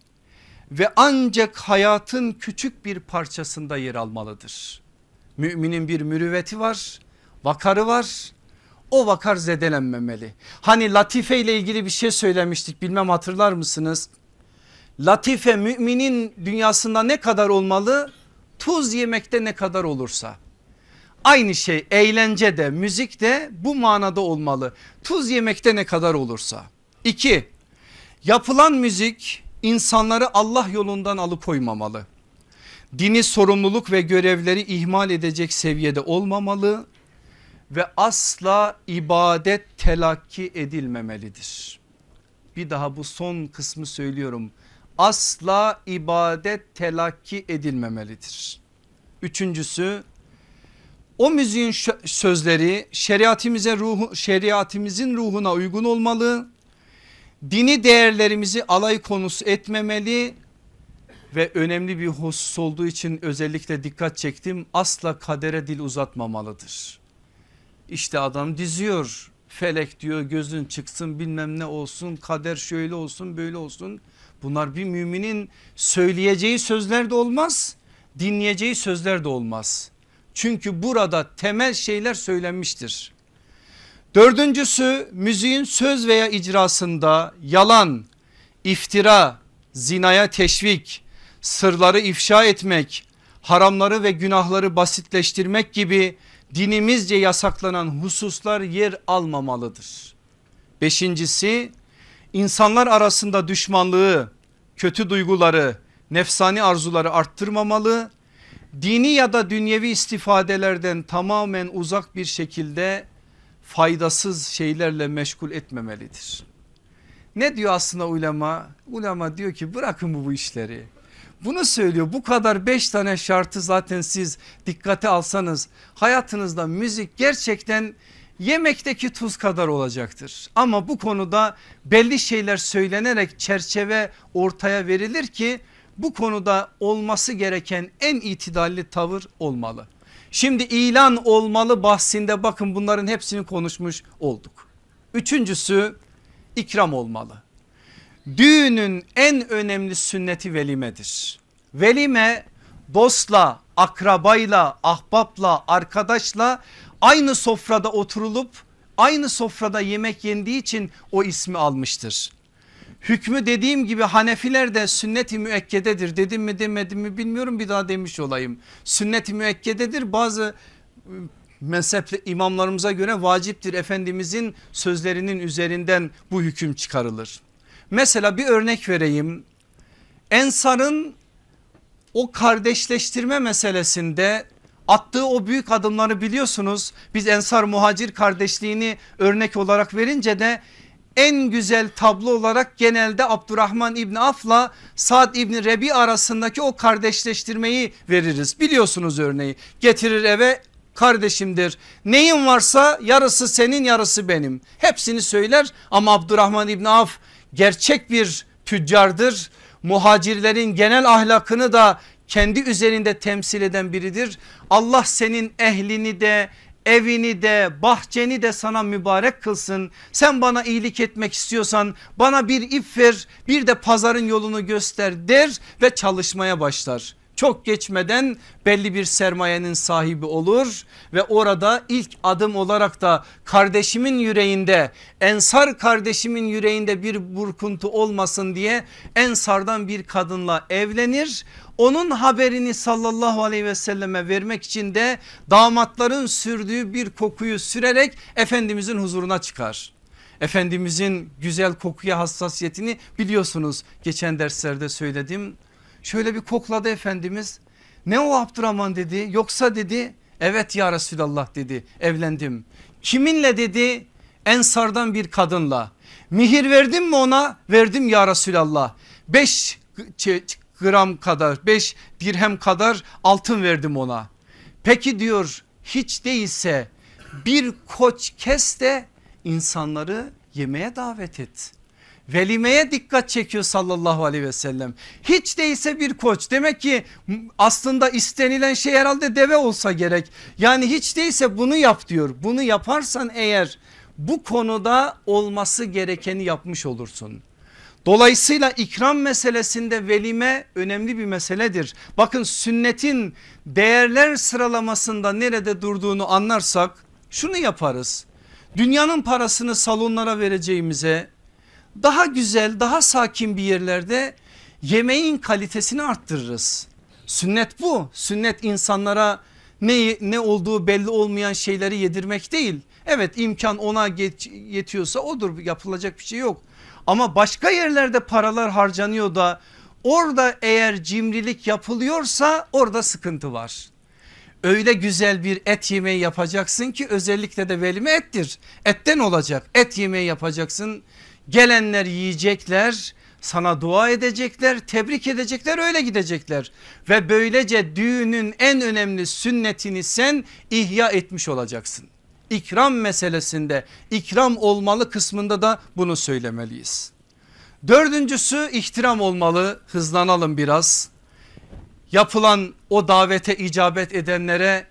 ve ancak hayatın küçük bir parçasında yer almalıdır. Müminin bir mürüvveti var vakarı var o vakar zedelenmemeli. Hani latife ile ilgili bir şey söylemiştik bilmem hatırlar mısınız? Latife müminin dünyasında ne kadar olmalı? Tuz yemekte ne kadar olursa. Aynı şey eğlence de müzik de bu manada olmalı. Tuz yemekte ne kadar olursa. İki yapılan müzik insanları Allah yolundan alıkoymamalı. Dini sorumluluk ve görevleri ihmal edecek seviyede olmamalı ve asla ibadet telakki edilmemelidir. Bir daha bu son kısmı söylüyorum. Asla ibadet telakki edilmemelidir. Üçüncüsü o müziğin sözleri şeriatimize ruhu, şeriatimizin ruhuna uygun olmalı. Dini değerlerimizi alay konusu etmemeli ve önemli bir husus olduğu için özellikle dikkat çektim asla kadere dil uzatmamalıdır. İşte adam diziyor felek diyor gözün çıksın bilmem ne olsun kader şöyle olsun böyle olsun. Bunlar bir müminin söyleyeceği sözler de olmaz dinleyeceği sözler de olmaz. Çünkü burada temel şeyler söylenmiştir. Dördüncüsü müziğin söz veya icrasında yalan, iftira, zinaya teşvik, sırları ifşa etmek, haramları ve günahları basitleştirmek gibi dinimizce yasaklanan hususlar yer almamalıdır. Beşincisi insanlar arasında düşmanlığı, kötü duyguları, nefsani arzuları arttırmamalı. Dini ya da dünyevi istifadelerden tamamen uzak bir şekilde faydasız şeylerle meşgul etmemelidir. Ne diyor aslında ulema? Ulema diyor ki bırakın bu, işleri. Bunu söylüyor bu kadar beş tane şartı zaten siz dikkate alsanız hayatınızda müzik gerçekten yemekteki tuz kadar olacaktır. Ama bu konuda belli şeyler söylenerek çerçeve ortaya verilir ki bu konuda olması gereken en itidalli tavır olmalı. Şimdi ilan olmalı bahsinde bakın bunların hepsini konuşmuş olduk. Üçüncüsü ikram olmalı. Düğünün en önemli sünneti velimedir. Velime dostla, akrabayla, ahbapla, arkadaşla aynı sofrada oturulup aynı sofrada yemek yendiği için o ismi almıştır. Hükmü dediğim gibi Hanefiler de sünnet-i müekkededir dedim mi demedim mi bilmiyorum bir daha demiş olayım. Sünnet-i müekkededir bazı ıı, mezhepli imamlarımıza göre vaciptir Efendimizin sözlerinin üzerinden bu hüküm çıkarılır. Mesela bir örnek vereyim. Ensar'ın o kardeşleştirme meselesinde attığı o büyük adımları biliyorsunuz. Biz Ensar muhacir kardeşliğini örnek olarak verince de en güzel tablo olarak genelde Abdurrahman İbni Af'la Sad İbni Rebi arasındaki o kardeşleştirmeyi veririz. Biliyorsunuz örneği getirir eve kardeşimdir. Neyin varsa yarısı senin yarısı benim. Hepsini söyler ama Abdurrahman İbni Af gerçek bir tüccardır. Muhacirlerin genel ahlakını da kendi üzerinde temsil eden biridir. Allah senin ehlini de evini de bahçeni de sana mübarek kılsın. Sen bana iyilik etmek istiyorsan bana bir ip ver bir de pazarın yolunu göster der ve çalışmaya başlar. Çok geçmeden belli bir sermayenin sahibi olur ve orada ilk adım olarak da kardeşimin yüreğinde ensar kardeşimin yüreğinde bir burkuntu olmasın diye ensardan bir kadınla evlenir. Onun haberini sallallahu aleyhi ve selleme vermek için de damatların sürdüğü bir kokuyu sürerek Efendimizin huzuruna çıkar. Efendimizin güzel kokuya hassasiyetini biliyorsunuz geçen derslerde söyledim. Şöyle bir kokladı Efendimiz ne o Abdurrahman dedi yoksa dedi evet ya Resulallah dedi evlendim. Kiminle dedi ensardan bir kadınla mihir verdim mi ona verdim ya Resulallah. Beş gram kadar 5 dirhem kadar altın verdim ona. Peki diyor hiç değilse bir koç kes de insanları yemeğe davet et. Velimeye dikkat çekiyor sallallahu aleyhi ve sellem. Hiç değilse bir koç demek ki aslında istenilen şey herhalde deve olsa gerek. Yani hiç değilse bunu yap diyor. Bunu yaparsan eğer bu konuda olması gerekeni yapmış olursun. Dolayısıyla ikram meselesinde velime önemli bir meseledir. Bakın sünnetin değerler sıralamasında nerede durduğunu anlarsak şunu yaparız. Dünyanın parasını salonlara vereceğimize daha güzel daha sakin bir yerlerde yemeğin kalitesini arttırırız. Sünnet bu. Sünnet insanlara ne, ne olduğu belli olmayan şeyleri yedirmek değil. Evet imkan ona yetiyorsa odur yapılacak bir şey yok. Ama başka yerlerde paralar harcanıyor da orada eğer cimrilik yapılıyorsa orada sıkıntı var. Öyle güzel bir et yemeği yapacaksın ki özellikle de velime ettir. Etten olacak et yemeği yapacaksın. Gelenler yiyecekler sana dua edecekler tebrik edecekler öyle gidecekler. Ve böylece düğünün en önemli sünnetini sen ihya etmiş olacaksın ikram meselesinde ikram olmalı kısmında da bunu söylemeliyiz. Dördüncüsü ihtiram olmalı hızlanalım biraz. Yapılan o davete icabet edenlere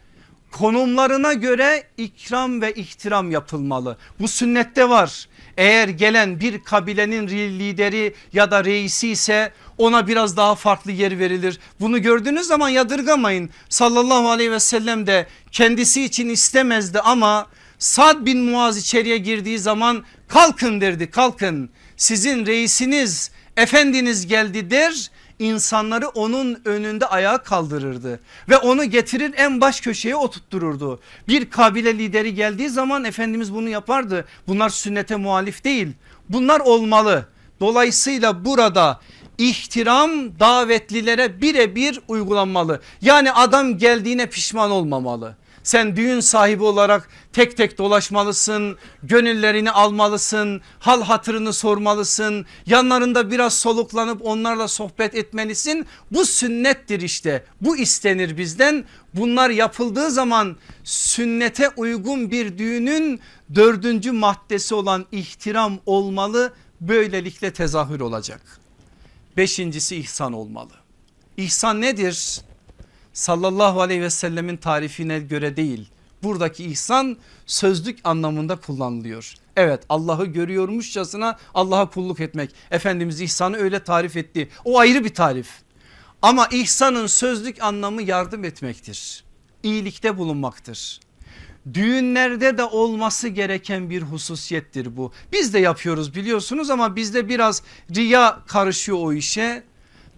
konumlarına göre ikram ve ihtiram yapılmalı. Bu sünnette var. Eğer gelen bir kabilenin lideri ya da reisi ise ona biraz daha farklı yer verilir. Bunu gördüğünüz zaman yadırgamayın. Sallallahu aleyhi ve sellem de kendisi için istemezdi ama Sad bin Muaz içeriye girdiği zaman kalkın derdi kalkın sizin reisiniz efendiniz geldi der insanları onun önünde ayağa kaldırırdı ve onu getirir en baş köşeye oturttururdu. Bir kabile lideri geldiği zaman Efendimiz bunu yapardı. Bunlar sünnete muhalif değil bunlar olmalı. Dolayısıyla burada ihtiram davetlilere birebir uygulanmalı. Yani adam geldiğine pişman olmamalı. Sen düğün sahibi olarak tek tek dolaşmalısın, gönüllerini almalısın, hal hatırını sormalısın, yanlarında biraz soluklanıp onlarla sohbet etmelisin. Bu sünnettir işte bu istenir bizden. Bunlar yapıldığı zaman sünnete uygun bir düğünün dördüncü maddesi olan ihtiram olmalı böylelikle tezahür olacak. Beşincisi ihsan olmalı. İhsan nedir? Sallallahu aleyhi ve sellemin tarifine göre değil. Buradaki ihsan sözlük anlamında kullanılıyor. Evet Allah'ı görüyormuşçasına Allah'a kulluk etmek. Efendimiz ihsanı öyle tarif etti. O ayrı bir tarif. Ama ihsanın sözlük anlamı yardım etmektir. İyilikte bulunmaktır. Düğünlerde de olması gereken bir hususiyettir bu. Biz de yapıyoruz biliyorsunuz ama bizde biraz riya karışıyor o işe.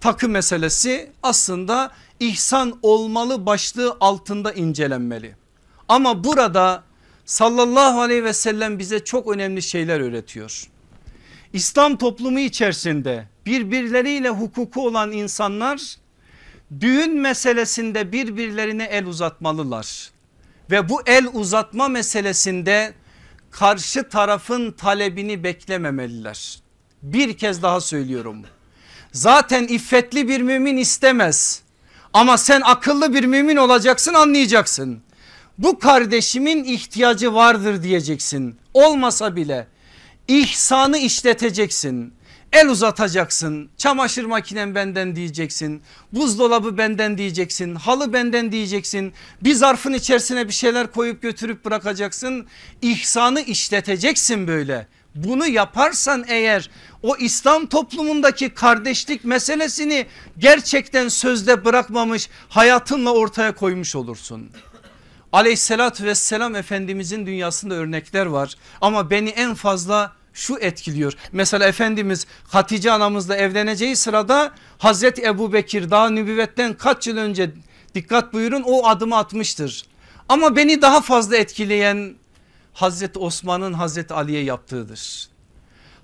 Takı meselesi aslında ihsan olmalı başlığı altında incelenmeli. Ama burada sallallahu aleyhi ve sellem bize çok önemli şeyler öğretiyor. İslam toplumu içerisinde birbirleriyle hukuku olan insanlar düğün meselesinde birbirlerine el uzatmalılar. Ve bu el uzatma meselesinde karşı tarafın talebini beklememeliler. Bir kez daha söylüyorum. Zaten iffetli bir mümin istemez. Ama sen akıllı bir mümin olacaksın anlayacaksın. Bu kardeşimin ihtiyacı vardır diyeceksin. Olmasa bile ihsanı işleteceksin. El uzatacaksın. Çamaşır makinem benden diyeceksin. Buzdolabı benden diyeceksin. Halı benden diyeceksin. Bir zarfın içerisine bir şeyler koyup götürüp bırakacaksın. İhsanı işleteceksin böyle. Bunu yaparsan eğer o İslam toplumundaki kardeşlik meselesini gerçekten sözde bırakmamış hayatınla ortaya koymuş olursun. Aleyhissalatü vesselam Efendimizin dünyasında örnekler var ama beni en fazla şu etkiliyor. Mesela Efendimiz Hatice anamızla evleneceği sırada Hazreti Ebu Bekir daha nübüvvetten kaç yıl önce dikkat buyurun o adımı atmıştır. Ama beni daha fazla etkileyen Hazreti Osman'ın Hazreti Ali'ye yaptığıdır.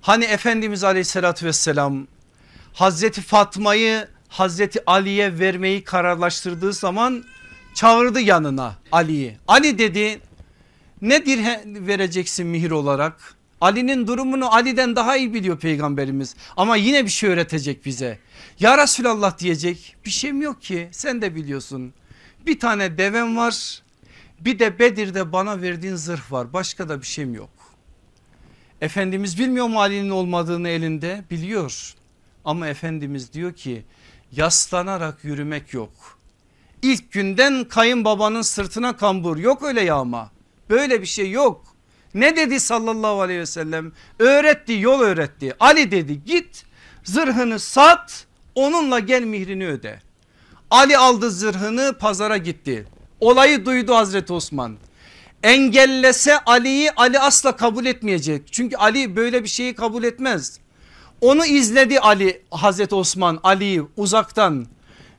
Hani Efendimiz aleyhissalatü vesselam Hazreti Fatma'yı Hazreti Ali'ye vermeyi kararlaştırdığı zaman çağırdı yanına Ali'yi. Ali dedi ne dirhem vereceksin mihir olarak? Ali'nin durumunu Ali'den daha iyi biliyor peygamberimiz ama yine bir şey öğretecek bize. Ya Resulallah diyecek bir şeyim yok ki sen de biliyorsun. Bir tane devem var bir de Bedir'de bana verdiğin zırh var başka da bir şeyim yok. Efendimiz bilmiyor mu Ali'nin olmadığını elinde biliyor. Ama Efendimiz diyor ki yaslanarak yürümek yok. İlk günden kayınbabanın sırtına kambur yok öyle yağma. Böyle bir şey yok. Ne dedi sallallahu aleyhi ve sellem? Öğretti yol öğretti. Ali dedi git zırhını sat onunla gel mihrini öde. Ali aldı zırhını pazara gitti. Olayı duydu Hazreti Osman. Engellese Ali'yi Ali asla kabul etmeyecek. Çünkü Ali böyle bir şeyi kabul etmez. Onu izledi Ali Hazreti Osman Ali'yi uzaktan.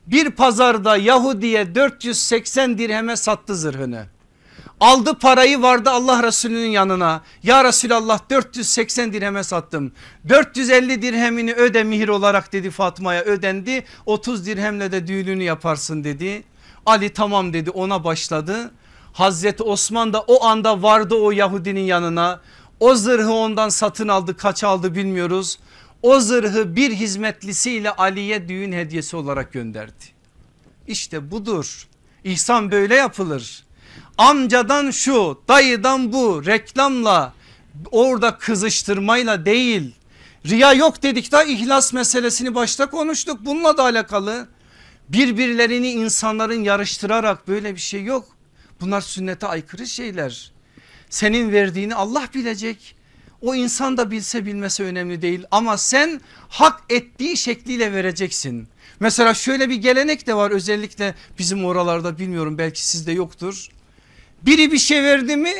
Bir pazarda Yahudi'ye 480 dirheme sattı zırhını. Aldı parayı vardı Allah Resulü'nün yanına. Ya Resulallah 480 dirheme sattım. 450 dirhemini öde mihir olarak dedi Fatma'ya ödendi. 30 dirhemle de düğününü yaparsın dedi. Ali tamam dedi ona başladı. Hazreti Osman da o anda vardı o Yahudinin yanına. O zırhı ondan satın aldı kaç aldı bilmiyoruz. O zırhı bir hizmetlisiyle Ali'ye düğün hediyesi olarak gönderdi. İşte budur. İhsan böyle yapılır. Amcadan şu dayıdan bu reklamla orada kızıştırmayla değil. Riya yok dedik da ihlas meselesini başta konuştuk bununla da alakalı. Birbirlerini insanların yarıştırarak böyle bir şey yok. Bunlar sünnete aykırı şeyler. Senin verdiğini Allah bilecek. O insan da bilse bilmese önemli değil ama sen hak ettiği şekliyle vereceksin. Mesela şöyle bir gelenek de var özellikle bizim oralarda bilmiyorum belki sizde yoktur. Biri bir şey verdi mi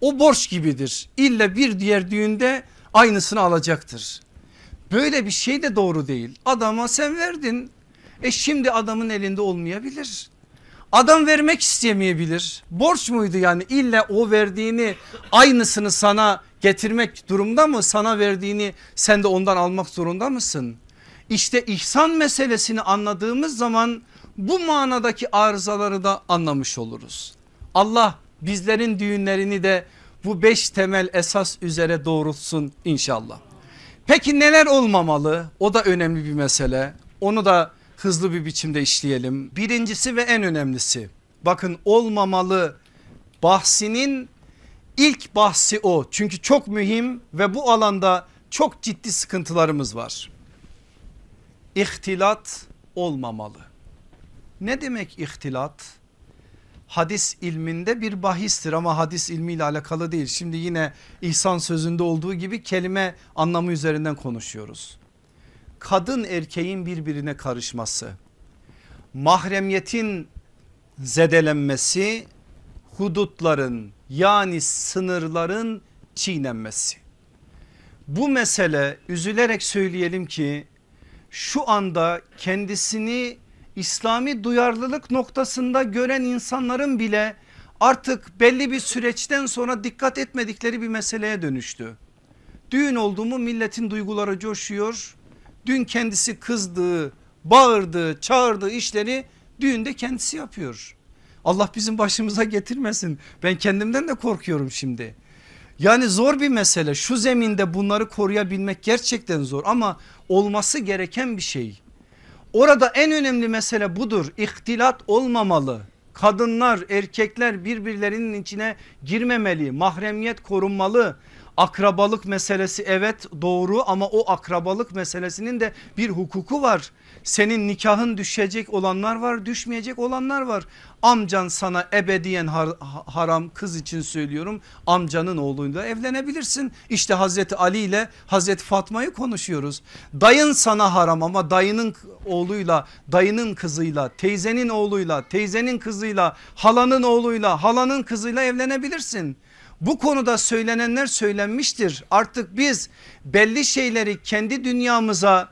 o borç gibidir. İlla bir diğer düğünde aynısını alacaktır. Böyle bir şey de doğru değil. Adama sen verdin E şimdi adamın elinde olmayabilir. Adam vermek istemeyebilir. Borç muydu yani illa o verdiğini aynısını sana getirmek durumda mı? Sana verdiğini sen de ondan almak zorunda mısın? İşte ihsan meselesini anladığımız zaman bu manadaki arızaları da anlamış oluruz. Allah bizlerin düğünlerini de bu beş temel esas üzere doğrultsun inşallah. Peki neler olmamalı? O da önemli bir mesele. Onu da hızlı bir biçimde işleyelim. Birincisi ve en önemlisi bakın olmamalı bahsinin ilk bahsi o. Çünkü çok mühim ve bu alanda çok ciddi sıkıntılarımız var. İhtilat olmamalı. Ne demek ihtilat? Hadis ilminde bir bahistir ama hadis ilmiyle alakalı değil. Şimdi yine İhsan sözünde olduğu gibi kelime anlamı üzerinden konuşuyoruz kadın erkeğin birbirine karışması, mahremiyetin zedelenmesi, hudutların yani sınırların çiğnenmesi. Bu mesele üzülerek söyleyelim ki şu anda kendisini İslami duyarlılık noktasında gören insanların bile artık belli bir süreçten sonra dikkat etmedikleri bir meseleye dönüştü. Düğün oldu mu milletin duyguları coşuyor Dün kendisi kızdığı, bağırdığı, çağırdığı işleri düğünde kendisi yapıyor. Allah bizim başımıza getirmesin. Ben kendimden de korkuyorum şimdi. Yani zor bir mesele şu zeminde bunları koruyabilmek gerçekten zor ama olması gereken bir şey. Orada en önemli mesele budur. İhtilat olmamalı. Kadınlar erkekler birbirlerinin içine girmemeli. Mahremiyet korunmalı. Akrabalık meselesi evet doğru ama o akrabalık meselesinin de bir hukuku var. Senin nikahın düşecek olanlar var düşmeyecek olanlar var. Amcan sana ebediyen har haram kız için söylüyorum amcanın oğluyla evlenebilirsin. İşte Hazreti Ali ile Hazreti Fatma'yı konuşuyoruz. Dayın sana haram ama dayının oğluyla dayının kızıyla teyzenin oğluyla teyzenin kızıyla halanın oğluyla halanın kızıyla evlenebilirsin. Bu konuda söylenenler söylenmiştir. Artık biz belli şeyleri kendi dünyamıza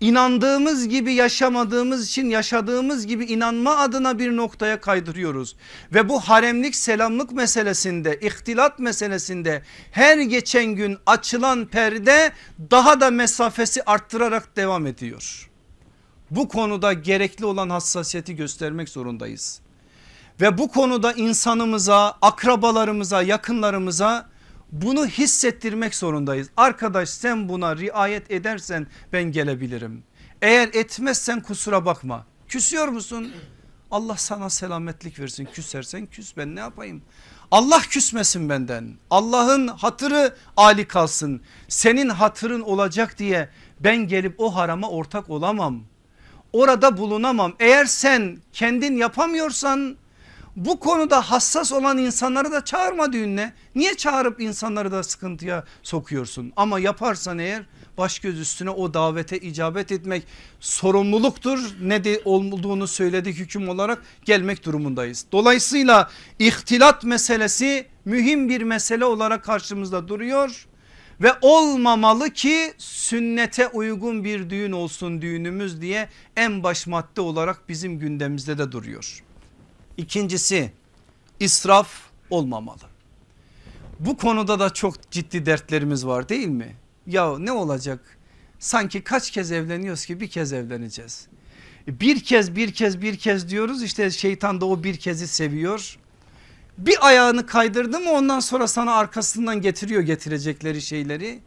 inandığımız gibi yaşamadığımız için yaşadığımız gibi inanma adına bir noktaya kaydırıyoruz. Ve bu haremlik selamlık meselesinde ihtilat meselesinde her geçen gün açılan perde daha da mesafesi arttırarak devam ediyor. Bu konuda gerekli olan hassasiyeti göstermek zorundayız ve bu konuda insanımıza, akrabalarımıza, yakınlarımıza bunu hissettirmek zorundayız. Arkadaş sen buna riayet edersen ben gelebilirim. Eğer etmezsen kusura bakma. Küsüyor musun? Allah sana selametlik versin. Küsersen küs ben ne yapayım? Allah küsmesin benden. Allah'ın hatırı ali kalsın. Senin hatırın olacak diye ben gelip o harama ortak olamam. Orada bulunamam. Eğer sen kendin yapamıyorsan bu konuda hassas olan insanları da çağırma düğününe. Niye çağırıp insanları da sıkıntıya sokuyorsun? Ama yaparsan eğer baş göz üstüne o davete icabet etmek sorumluluktur. Ne de olduğunu söyledik hüküm olarak gelmek durumundayız. Dolayısıyla ihtilat meselesi mühim bir mesele olarak karşımızda duruyor. Ve olmamalı ki sünnete uygun bir düğün olsun düğünümüz diye en baş madde olarak bizim gündemimizde de duruyor. İkincisi israf olmamalı. Bu konuda da çok ciddi dertlerimiz var değil mi? Ya ne olacak? Sanki kaç kez evleniyoruz ki bir kez evleneceğiz. Bir kez bir kez bir kez diyoruz işte şeytan da o bir kezi seviyor. Bir ayağını kaydırdı mı ondan sonra sana arkasından getiriyor getirecekleri şeyleri.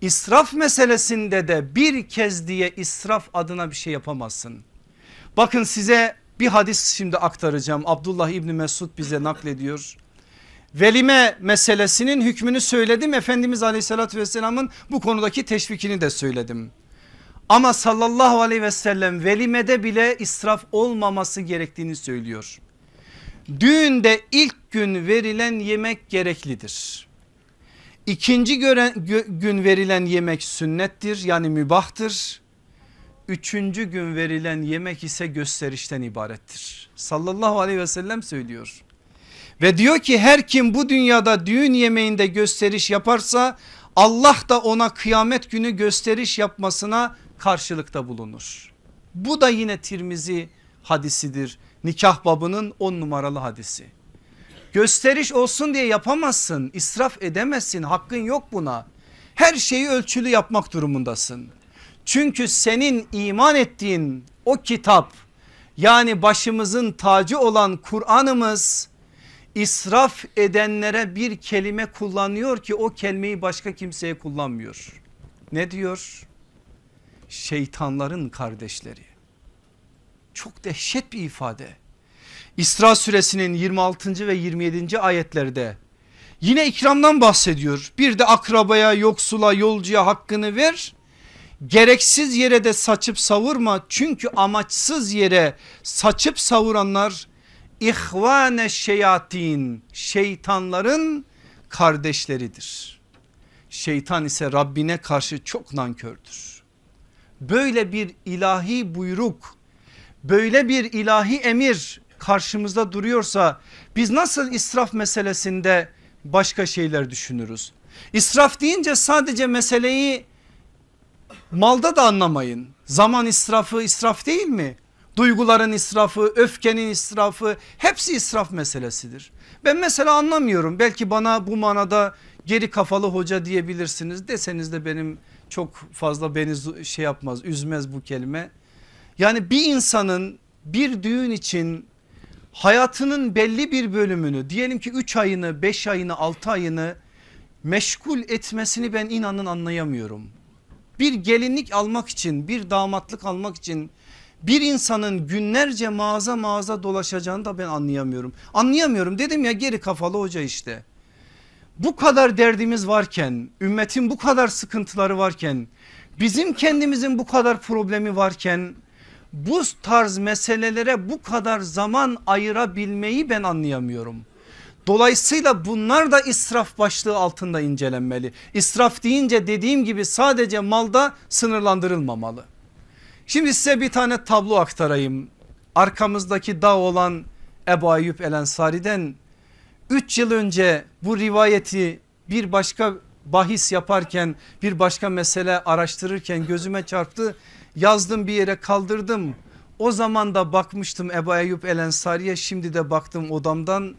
İsraf meselesinde de bir kez diye israf adına bir şey yapamazsın. Bakın size bir hadis şimdi aktaracağım. Abdullah İbni Mesud bize naklediyor. Velime meselesinin hükmünü söyledim. Efendimiz aleyhissalatü vesselamın bu konudaki teşvikini de söyledim. Ama sallallahu aleyhi ve sellem velimede bile israf olmaması gerektiğini söylüyor. Düğünde ilk gün verilen yemek gereklidir. İkinci gün verilen yemek sünnettir yani mübahtır üçüncü gün verilen yemek ise gösterişten ibarettir. Sallallahu aleyhi ve sellem söylüyor. Ve diyor ki her kim bu dünyada düğün yemeğinde gösteriş yaparsa Allah da ona kıyamet günü gösteriş yapmasına karşılıkta bulunur. Bu da yine Tirmizi hadisidir. Nikah babının on numaralı hadisi. Gösteriş olsun diye yapamazsın. israf edemezsin. Hakkın yok buna. Her şeyi ölçülü yapmak durumundasın. Çünkü senin iman ettiğin o kitap yani başımızın tacı olan Kur'an'ımız israf edenlere bir kelime kullanıyor ki o kelimeyi başka kimseye kullanmıyor. Ne diyor? Şeytanların kardeşleri. Çok dehşet bir ifade. İsra suresinin 26. ve 27. ayetlerde yine ikramdan bahsediyor. Bir de akrabaya, yoksula, yolcuya hakkını ver. Gereksiz yere de saçıp savurma. Çünkü amaçsız yere saçıp savuranlar ihvane şeyatin şeytanların kardeşleridir. Şeytan ise Rabbine karşı çok nankördür. Böyle bir ilahi buyruk, böyle bir ilahi emir karşımızda duruyorsa biz nasıl israf meselesinde başka şeyler düşünürüz? İsraf deyince sadece meseleyi malda da anlamayın. Zaman israfı israf değil mi? Duyguların israfı, öfkenin israfı hepsi israf meselesidir. Ben mesela anlamıyorum belki bana bu manada geri kafalı hoca diyebilirsiniz deseniz de benim çok fazla beni şey yapmaz üzmez bu kelime. Yani bir insanın bir düğün için hayatının belli bir bölümünü diyelim ki 3 ayını 5 ayını 6 ayını meşgul etmesini ben inanın anlayamıyorum. Bir gelinlik almak için bir damatlık almak için bir insanın günlerce mağaza mağaza dolaşacağını da ben anlayamıyorum. Anlayamıyorum dedim ya geri kafalı hoca işte. Bu kadar derdimiz varken ümmetin bu kadar sıkıntıları varken bizim kendimizin bu kadar problemi varken bu tarz meselelere bu kadar zaman ayırabilmeyi ben anlayamıyorum. Dolayısıyla bunlar da israf başlığı altında incelenmeli. İsraf deyince dediğim gibi sadece malda sınırlandırılmamalı. Şimdi size bir tane tablo aktarayım. Arkamızdaki dağ olan Ebu Ayyub El Ensari'den 3 yıl önce bu rivayeti bir başka bahis yaparken bir başka mesele araştırırken gözüme çarptı. Yazdım bir yere kaldırdım. O zaman da bakmıştım Ebu Eyyub El Ensari'ye şimdi de baktım odamdan.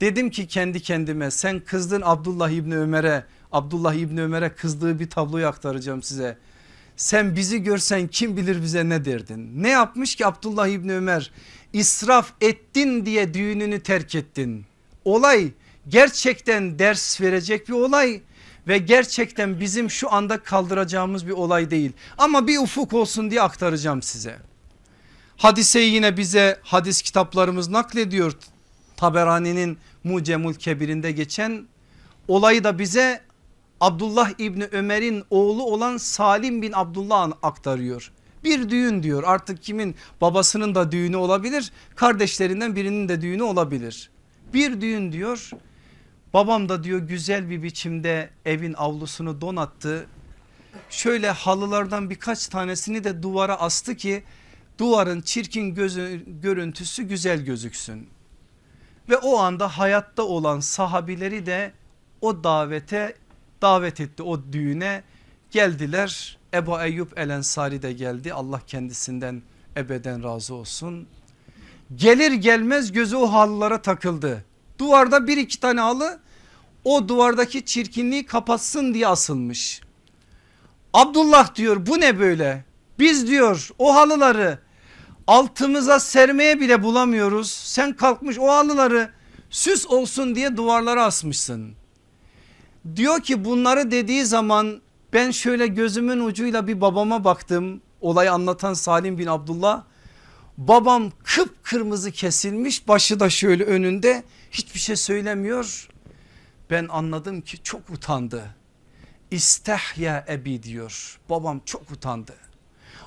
Dedim ki kendi kendime sen kızdın Abdullah İbni Ömer'e Abdullah İbni Ömer'e kızdığı bir tabloyu aktaracağım size. Sen bizi görsen kim bilir bize ne derdin? Ne yapmış ki Abdullah İbni Ömer? İsraf ettin diye düğününü terk ettin. Olay gerçekten ders verecek bir olay ve gerçekten bizim şu anda kaldıracağımız bir olay değil. Ama bir ufuk olsun diye aktaracağım size. Hadiseyi yine bize hadis kitaplarımız naklediyor. Taberani'nin Mucemul Kebir'inde geçen olayı da bize Abdullah İbni Ömer'in oğlu olan Salim bin Abdullah aktarıyor. Bir düğün diyor artık kimin babasının da düğünü olabilir kardeşlerinden birinin de düğünü olabilir. Bir düğün diyor babam da diyor güzel bir biçimde evin avlusunu donattı. Şöyle halılardan birkaç tanesini de duvara astı ki duvarın çirkin gözü, görüntüsü güzel gözüksün. Ve o anda hayatta olan sahabileri de o davete davet etti o düğüne geldiler. Ebu Eyyub El Ensari de geldi Allah kendisinden ebeden razı olsun. Gelir gelmez gözü o halılara takıldı. Duvarda bir iki tane halı o duvardaki çirkinliği kapatsın diye asılmış. Abdullah diyor bu ne böyle? Biz diyor o halıları altımıza sermeye bile bulamıyoruz. Sen kalkmış o halıları süs olsun diye duvarlara asmışsın. Diyor ki bunları dediği zaman ben şöyle gözümün ucuyla bir babama baktım. Olayı anlatan Salim bin Abdullah. Babam kıpkırmızı kesilmiş başı da şöyle önünde hiçbir şey söylemiyor. Ben anladım ki çok utandı. İstehya ebi diyor. Babam çok utandı.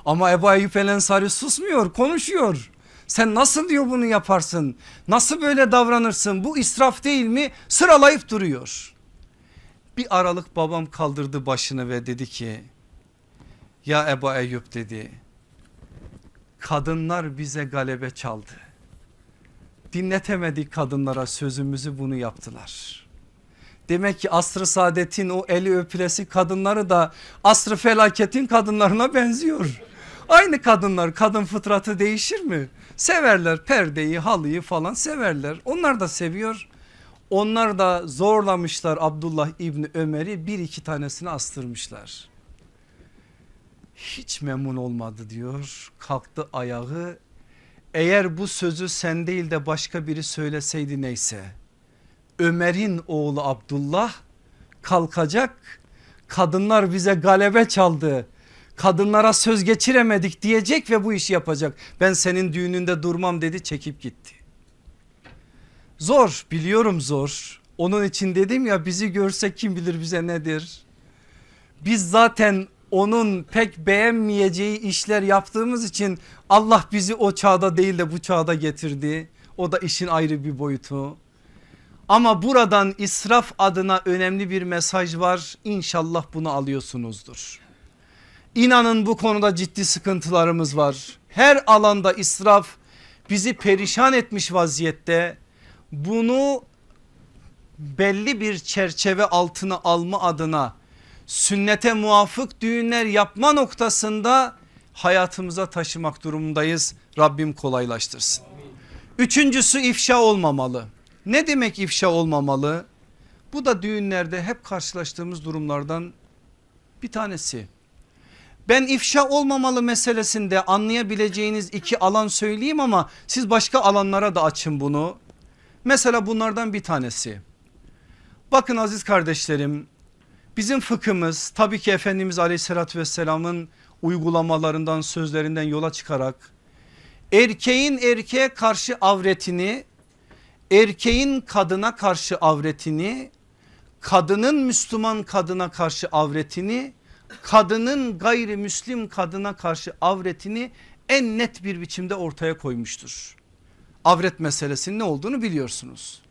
Ama Ebu Eyyub El Ensari susmuyor konuşuyor. Sen nasıl diyor bunu yaparsın? Nasıl böyle davranırsın? Bu israf değil mi? Sıralayıp duruyor. Bir aralık babam kaldırdı başını ve dedi ki ya Ebu Eyyub dedi kadınlar bize galebe çaldı. Dinletemedik kadınlara sözümüzü bunu yaptılar. Demek ki asrı saadetin o eli öpülesi kadınları da asrı felaketin kadınlarına benziyor. Aynı kadınlar kadın fıtratı değişir mi? Severler perdeyi halıyı falan severler. Onlar da seviyor. Onlar da zorlamışlar Abdullah İbni Ömer'i bir iki tanesini astırmışlar. Hiç memnun olmadı diyor kalktı ayağı eğer bu sözü sen değil de başka biri söyleseydi neyse. Ömer'in oğlu Abdullah kalkacak kadınlar bize galebe çaldı kadınlara söz geçiremedik diyecek ve bu işi yapacak. Ben senin düğününde durmam dedi çekip gitti. Zor biliyorum zor. Onun için dedim ya bizi görse kim bilir bize nedir. Biz zaten onun pek beğenmeyeceği işler yaptığımız için Allah bizi o çağda değil de bu çağda getirdi. O da işin ayrı bir boyutu. Ama buradan israf adına önemli bir mesaj var. İnşallah bunu alıyorsunuzdur. İnanın bu konuda ciddi sıkıntılarımız var. Her alanda israf bizi perişan etmiş vaziyette. Bunu belli bir çerçeve altına alma adına sünnete muvafık düğünler yapma noktasında hayatımıza taşımak durumundayız. Rabbim kolaylaştırsın. Üçüncüsü ifşa olmamalı. Ne demek ifşa olmamalı? Bu da düğünlerde hep karşılaştığımız durumlardan bir tanesi. Ben ifşa olmamalı meselesinde anlayabileceğiniz iki alan söyleyeyim ama siz başka alanlara da açın bunu. Mesela bunlardan bir tanesi. Bakın aziz kardeşlerim bizim fıkhımız tabii ki Efendimiz aleyhissalatü vesselamın uygulamalarından sözlerinden yola çıkarak erkeğin erkeğe karşı avretini erkeğin kadına karşı avretini kadının Müslüman kadına karşı avretini kadının gayrimüslim kadına karşı avretini en net bir biçimde ortaya koymuştur. Avret meselesinin ne olduğunu biliyorsunuz.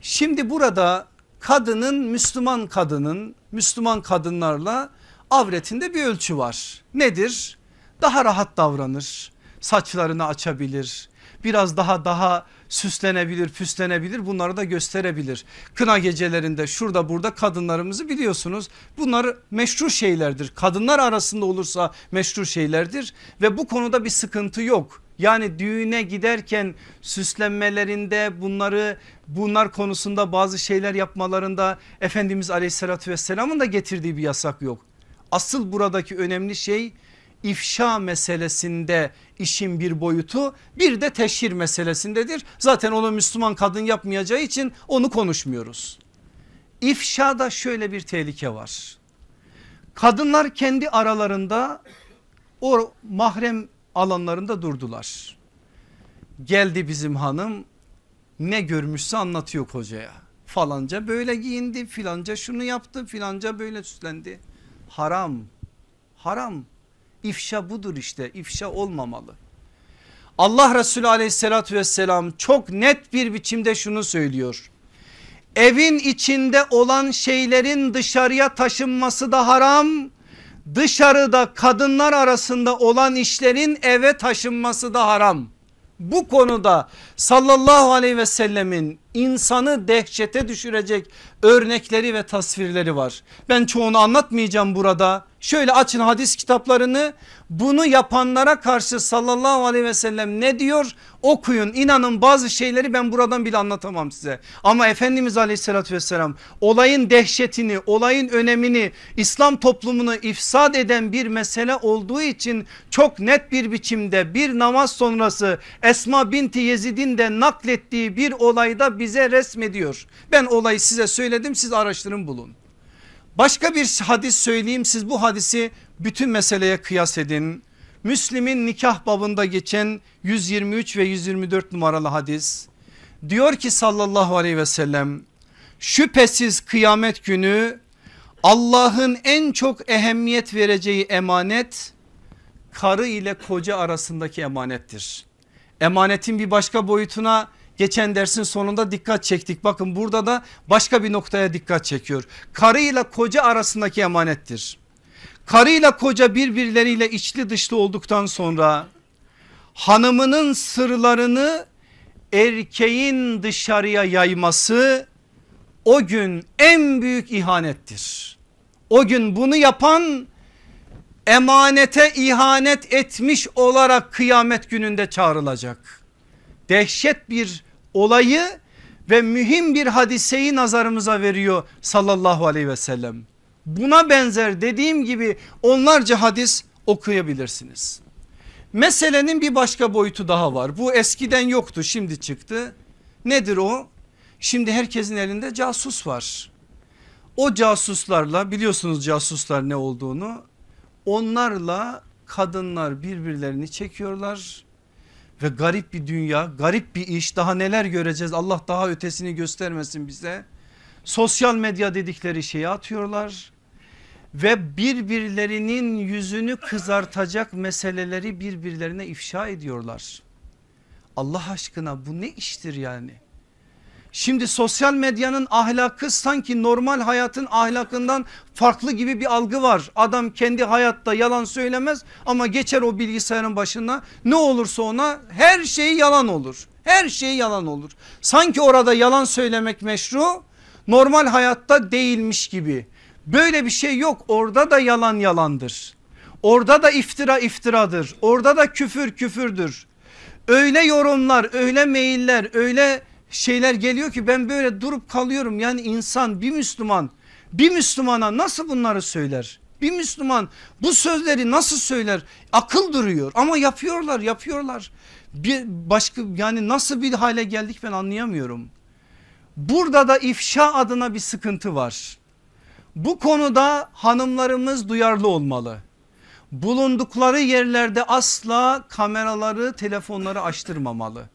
Şimdi burada kadının Müslüman kadının Müslüman kadınlarla avretinde bir ölçü var. Nedir? Daha rahat davranır, saçlarını açabilir, biraz daha daha süslenebilir püslenebilir bunları da gösterebilir. Kına gecelerinde şurada burada kadınlarımızı biliyorsunuz bunlar meşru şeylerdir. Kadınlar arasında olursa meşru şeylerdir ve bu konuda bir sıkıntı yok. Yani düğüne giderken süslenmelerinde bunları bunlar konusunda bazı şeyler yapmalarında Efendimiz aleyhissalatü vesselamın da getirdiği bir yasak yok. Asıl buradaki önemli şey ifşa meselesinde işin bir boyutu bir de teşhir meselesindedir. Zaten onu Müslüman kadın yapmayacağı için onu konuşmuyoruz. İfşada şöyle bir tehlike var. Kadınlar kendi aralarında o mahrem alanlarında durdular. Geldi bizim hanım ne görmüşse anlatıyor kocaya. Falanca böyle giyindi filanca şunu yaptı filanca böyle süslendi. Haram haram İfşa budur işte ifşa olmamalı. Allah Resulü aleyhissalatü vesselam çok net bir biçimde şunu söylüyor. Evin içinde olan şeylerin dışarıya taşınması da haram. Dışarıda kadınlar arasında olan işlerin eve taşınması da haram. Bu konuda sallallahu aleyhi ve sellemin insanı dehşete düşürecek örnekleri ve tasvirleri var. Ben çoğunu anlatmayacağım burada. Şöyle açın hadis kitaplarını bunu yapanlara karşı sallallahu aleyhi ve sellem ne diyor okuyun inanın bazı şeyleri ben buradan bile anlatamam size. Ama Efendimiz aleyhissalatü vesselam olayın dehşetini olayın önemini İslam toplumunu ifsad eden bir mesele olduğu için çok net bir biçimde bir namaz sonrası Esma binti Yezid'in de naklettiği bir olayda bize resmediyor. Ben olayı size söyledim siz araştırın bulun. Başka bir hadis söyleyeyim siz bu hadisi bütün meseleye kıyas edin. Müslim'in nikah babında geçen 123 ve 124 numaralı hadis. Diyor ki sallallahu aleyhi ve sellem şüphesiz kıyamet günü Allah'ın en çok ehemmiyet vereceği emanet karı ile koca arasındaki emanettir. Emanetin bir başka boyutuna geçen dersin sonunda dikkat çektik. Bakın burada da başka bir noktaya dikkat çekiyor. Karı ile koca arasındaki emanettir. Karı ile koca birbirleriyle içli dışlı olduktan sonra hanımının sırlarını erkeğin dışarıya yayması o gün en büyük ihanettir. O gün bunu yapan emanete ihanet etmiş olarak kıyamet gününde çağrılacak. Dehşet bir olayı ve mühim bir hadiseyi nazarımıza veriyor sallallahu aleyhi ve sellem. Buna benzer dediğim gibi onlarca hadis okuyabilirsiniz. Meselenin bir başka boyutu daha var. Bu eskiden yoktu şimdi çıktı. Nedir o? Şimdi herkesin elinde casus var. O casuslarla biliyorsunuz casuslar ne olduğunu onlarla kadınlar birbirlerini çekiyorlar ve garip bir dünya garip bir iş daha neler göreceğiz Allah daha ötesini göstermesin bize. Sosyal medya dedikleri şeyi atıyorlar ve birbirlerinin yüzünü kızartacak meseleleri birbirlerine ifşa ediyorlar. Allah aşkına bu ne iştir yani? Şimdi sosyal medyanın ahlakı sanki normal hayatın ahlakından farklı gibi bir algı var. Adam kendi hayatta yalan söylemez ama geçer o bilgisayarın başına ne olursa ona her şey yalan olur. Her şey yalan olur. Sanki orada yalan söylemek meşru normal hayatta değilmiş gibi. Böyle bir şey yok orada da yalan yalandır. Orada da iftira iftiradır. Orada da küfür küfürdür. Öyle yorumlar öyle mailler öyle şeyler geliyor ki ben böyle durup kalıyorum. Yani insan bir Müslüman bir Müslümana nasıl bunları söyler? Bir Müslüman bu sözleri nasıl söyler? Akıl duruyor ama yapıyorlar yapıyorlar. Bir başka yani nasıl bir hale geldik ben anlayamıyorum. Burada da ifşa adına bir sıkıntı var. Bu konuda hanımlarımız duyarlı olmalı. Bulundukları yerlerde asla kameraları telefonları açtırmamalı.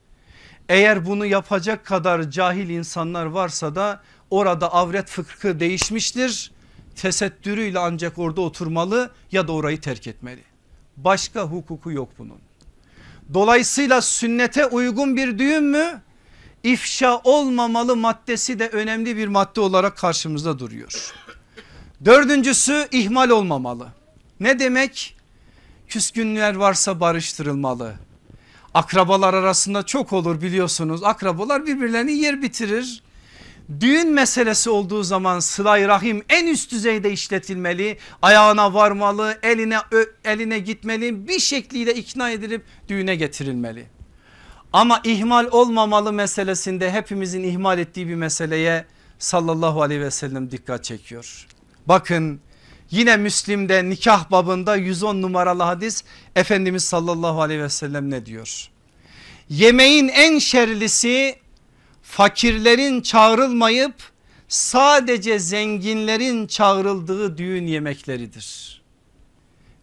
Eğer bunu yapacak kadar cahil insanlar varsa da orada avret fıkhı değişmiştir. Tesettürüyle ancak orada oturmalı ya da orayı terk etmeli. Başka hukuku yok bunun. Dolayısıyla sünnete uygun bir düğün mü? İfşa olmamalı maddesi de önemli bir madde olarak karşımızda duruyor. Dördüncüsü ihmal olmamalı. Ne demek? Küskünler varsa barıştırılmalı. Akrabalar arasında çok olur biliyorsunuz. Akrabalar birbirlerini yer bitirir. Düğün meselesi olduğu zaman sılay rahim en üst düzeyde işletilmeli. Ayağına varmalı, eline eline gitmeli, bir şekliyle ikna edilip düğüne getirilmeli. Ama ihmal olmamalı meselesinde hepimizin ihmal ettiği bir meseleye sallallahu aleyhi ve sellem dikkat çekiyor. Bakın yine Müslim'de nikah babında 110 numaralı hadis Efendimiz sallallahu aleyhi ve sellem ne diyor? Yemeğin en şerlisi fakirlerin çağrılmayıp sadece zenginlerin çağrıldığı düğün yemekleridir.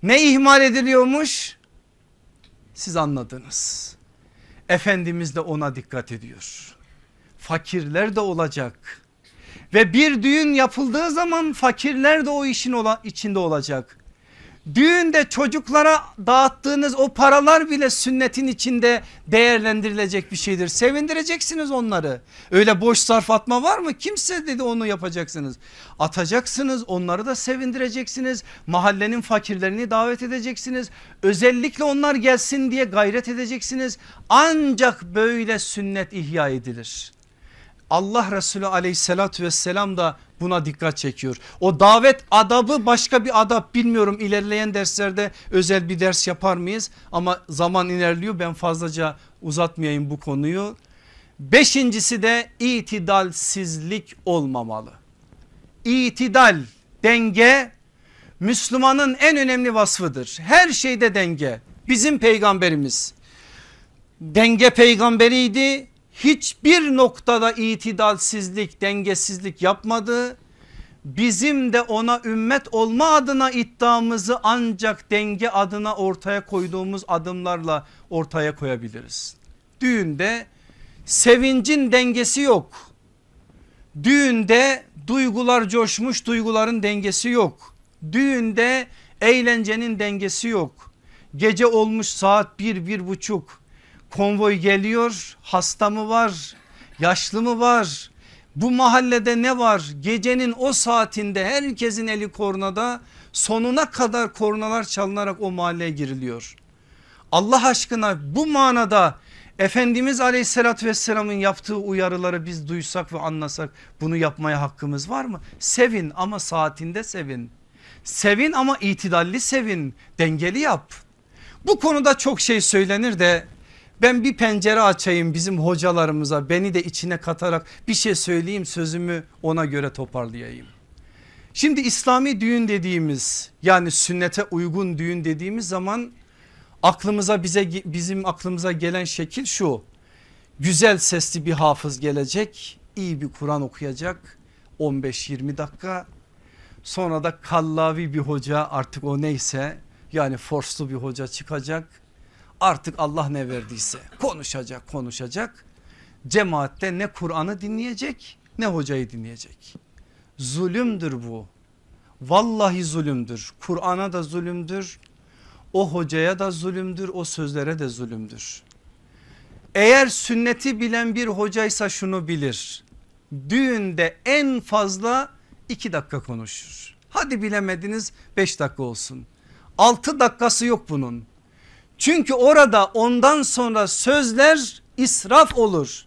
Ne ihmal ediliyormuş? Siz anladınız. Efendimiz de ona dikkat ediyor. Fakirler de olacak ve bir düğün yapıldığı zaman fakirler de o işin ola, içinde olacak. Düğünde çocuklara dağıttığınız o paralar bile sünnetin içinde değerlendirilecek bir şeydir. Sevindireceksiniz onları. Öyle boş sarf atma var mı? Kimse dedi onu yapacaksınız. Atacaksınız onları da sevindireceksiniz. Mahallenin fakirlerini davet edeceksiniz. Özellikle onlar gelsin diye gayret edeceksiniz. Ancak böyle sünnet ihya edilir. Allah Resulü aleyhissalatü vesselam da buna dikkat çekiyor. O davet adabı başka bir adab bilmiyorum ilerleyen derslerde özel bir ders yapar mıyız? Ama zaman ilerliyor ben fazlaca uzatmayayım bu konuyu. Beşincisi de itidalsizlik olmamalı. İtidal denge Müslümanın en önemli vasfıdır. Her şeyde denge. Bizim peygamberimiz denge peygamberiydi hiçbir noktada itidalsizlik dengesizlik yapmadı. Bizim de ona ümmet olma adına iddiamızı ancak denge adına ortaya koyduğumuz adımlarla ortaya koyabiliriz. Düğünde sevincin dengesi yok. Düğünde duygular coşmuş duyguların dengesi yok. Düğünde eğlencenin dengesi yok. Gece olmuş saat bir bir buçuk konvoy geliyor hasta mı var yaşlı mı var bu mahallede ne var gecenin o saatinde herkesin eli kornada sonuna kadar kornalar çalınarak o mahalleye giriliyor. Allah aşkına bu manada Efendimiz aleyhissalatü vesselamın yaptığı uyarıları biz duysak ve anlasak bunu yapmaya hakkımız var mı? Sevin ama saatinde sevin. Sevin ama itidalli sevin dengeli yap. Bu konuda çok şey söylenir de ben bir pencere açayım bizim hocalarımıza beni de içine katarak bir şey söyleyeyim sözümü ona göre toparlayayım. Şimdi İslami düğün dediğimiz yani sünnete uygun düğün dediğimiz zaman aklımıza bize bizim aklımıza gelen şekil şu. Güzel sesli bir hafız gelecek, iyi bir Kur'an okuyacak 15-20 dakika. Sonra da kallavi bir hoca artık o neyse yani forslu bir hoca çıkacak. Artık Allah ne verdiyse konuşacak konuşacak. Cemaatte ne Kur'an'ı dinleyecek ne hocayı dinleyecek. Zulümdür bu. Vallahi zulümdür. Kur'an'a da zulümdür. O hocaya da zulümdür. O sözlere de zulümdür. Eğer sünneti bilen bir hocaysa şunu bilir. Düğünde en fazla iki dakika konuşur. Hadi bilemediniz beş dakika olsun. Altı dakikası yok bunun. Çünkü orada ondan sonra sözler israf olur.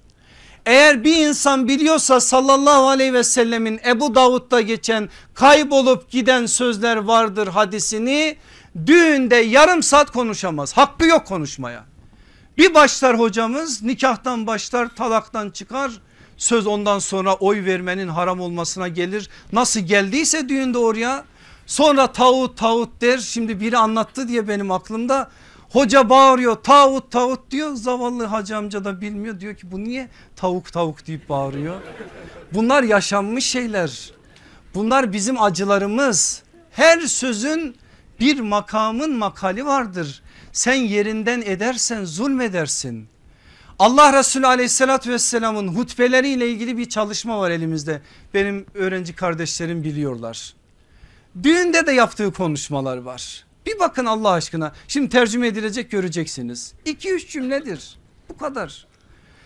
Eğer bir insan biliyorsa sallallahu aleyhi ve sellemin Ebu Davud'da geçen kaybolup giden sözler vardır hadisini düğünde yarım saat konuşamaz. Hakkı yok konuşmaya. Bir başlar hocamız nikahtan başlar talaktan çıkar söz ondan sonra oy vermenin haram olmasına gelir. Nasıl geldiyse düğünde oraya sonra tağut tağut der şimdi biri anlattı diye benim aklımda Hoca bağırıyor tavut tavut diyor zavallı hacı amca da bilmiyor diyor ki bu niye tavuk tavuk deyip bağırıyor. Bunlar yaşanmış şeyler bunlar bizim acılarımız her sözün bir makamın makali vardır. Sen yerinden edersen zulmedersin. Allah Resulü aleyhissalatü vesselamın hutbeleriyle ilgili bir çalışma var elimizde. Benim öğrenci kardeşlerim biliyorlar. Düğünde de yaptığı konuşmalar var. Bir bakın Allah aşkına şimdi tercüme edilecek göreceksiniz. 2-3 cümledir bu kadar.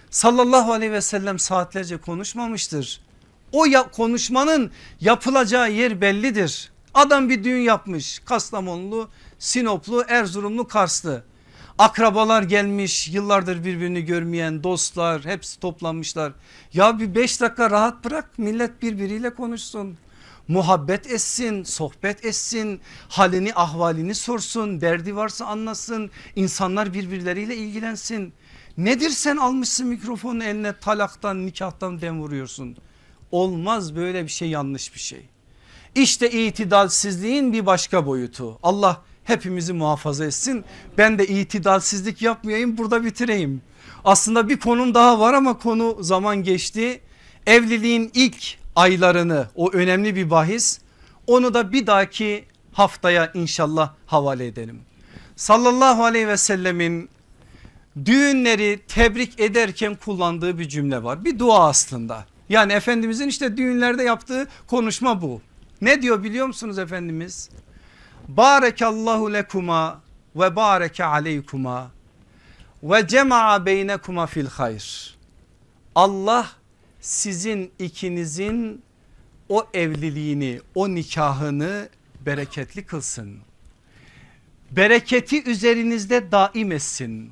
Sallallahu aleyhi ve sellem saatlerce konuşmamıştır. O ya, konuşmanın yapılacağı yer bellidir. Adam bir düğün yapmış Kastamonlu, Sinoplu, Erzurumlu, Karslı. Akrabalar gelmiş yıllardır birbirini görmeyen dostlar hepsi toplanmışlar. Ya bir beş dakika rahat bırak millet birbiriyle konuşsun muhabbet etsin, sohbet etsin, halini ahvalini sorsun, derdi varsa anlasın, insanlar birbirleriyle ilgilensin. Nedir sen almışsın mikrofonu eline talaktan nikahtan dem vuruyorsun. Olmaz böyle bir şey yanlış bir şey. İşte itidalsizliğin bir başka boyutu. Allah hepimizi muhafaza etsin. Ben de itidalsizlik yapmayayım burada bitireyim. Aslında bir konum daha var ama konu zaman geçti. Evliliğin ilk aylarını o önemli bir bahis onu da bir dahaki haftaya inşallah havale edelim. Sallallahu aleyhi ve sellemin düğünleri tebrik ederken kullandığı bir cümle var bir dua aslında. Yani Efendimizin işte düğünlerde yaptığı konuşma bu. Ne diyor biliyor musunuz Efendimiz? Barekallahu lekuma ve bareke aleykuma ve cema'a beynekuma fil hayr. Allah sizin ikinizin o evliliğini o nikahını bereketli kılsın. Bereketi üzerinizde daim etsin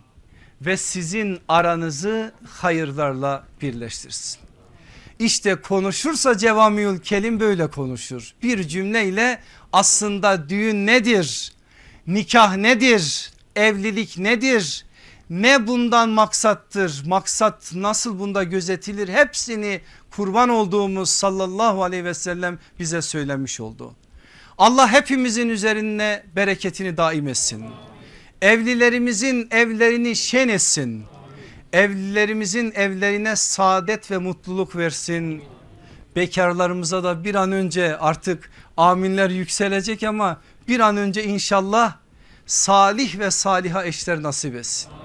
ve sizin aranızı hayırlarla birleştirsin. İşte konuşursa Cevamiül Kelim böyle konuşur. Bir cümleyle aslında düğün nedir? Nikah nedir? Evlilik nedir? Ne bundan maksattır maksat nasıl bunda gözetilir hepsini kurban olduğumuz sallallahu aleyhi ve sellem bize söylemiş oldu. Allah hepimizin üzerine bereketini daim etsin. Evlilerimizin evlerini şen etsin. Evlilerimizin evlerine saadet ve mutluluk versin. Bekarlarımıza da bir an önce artık aminler yükselecek ama bir an önce inşallah salih ve saliha eşler nasip etsin.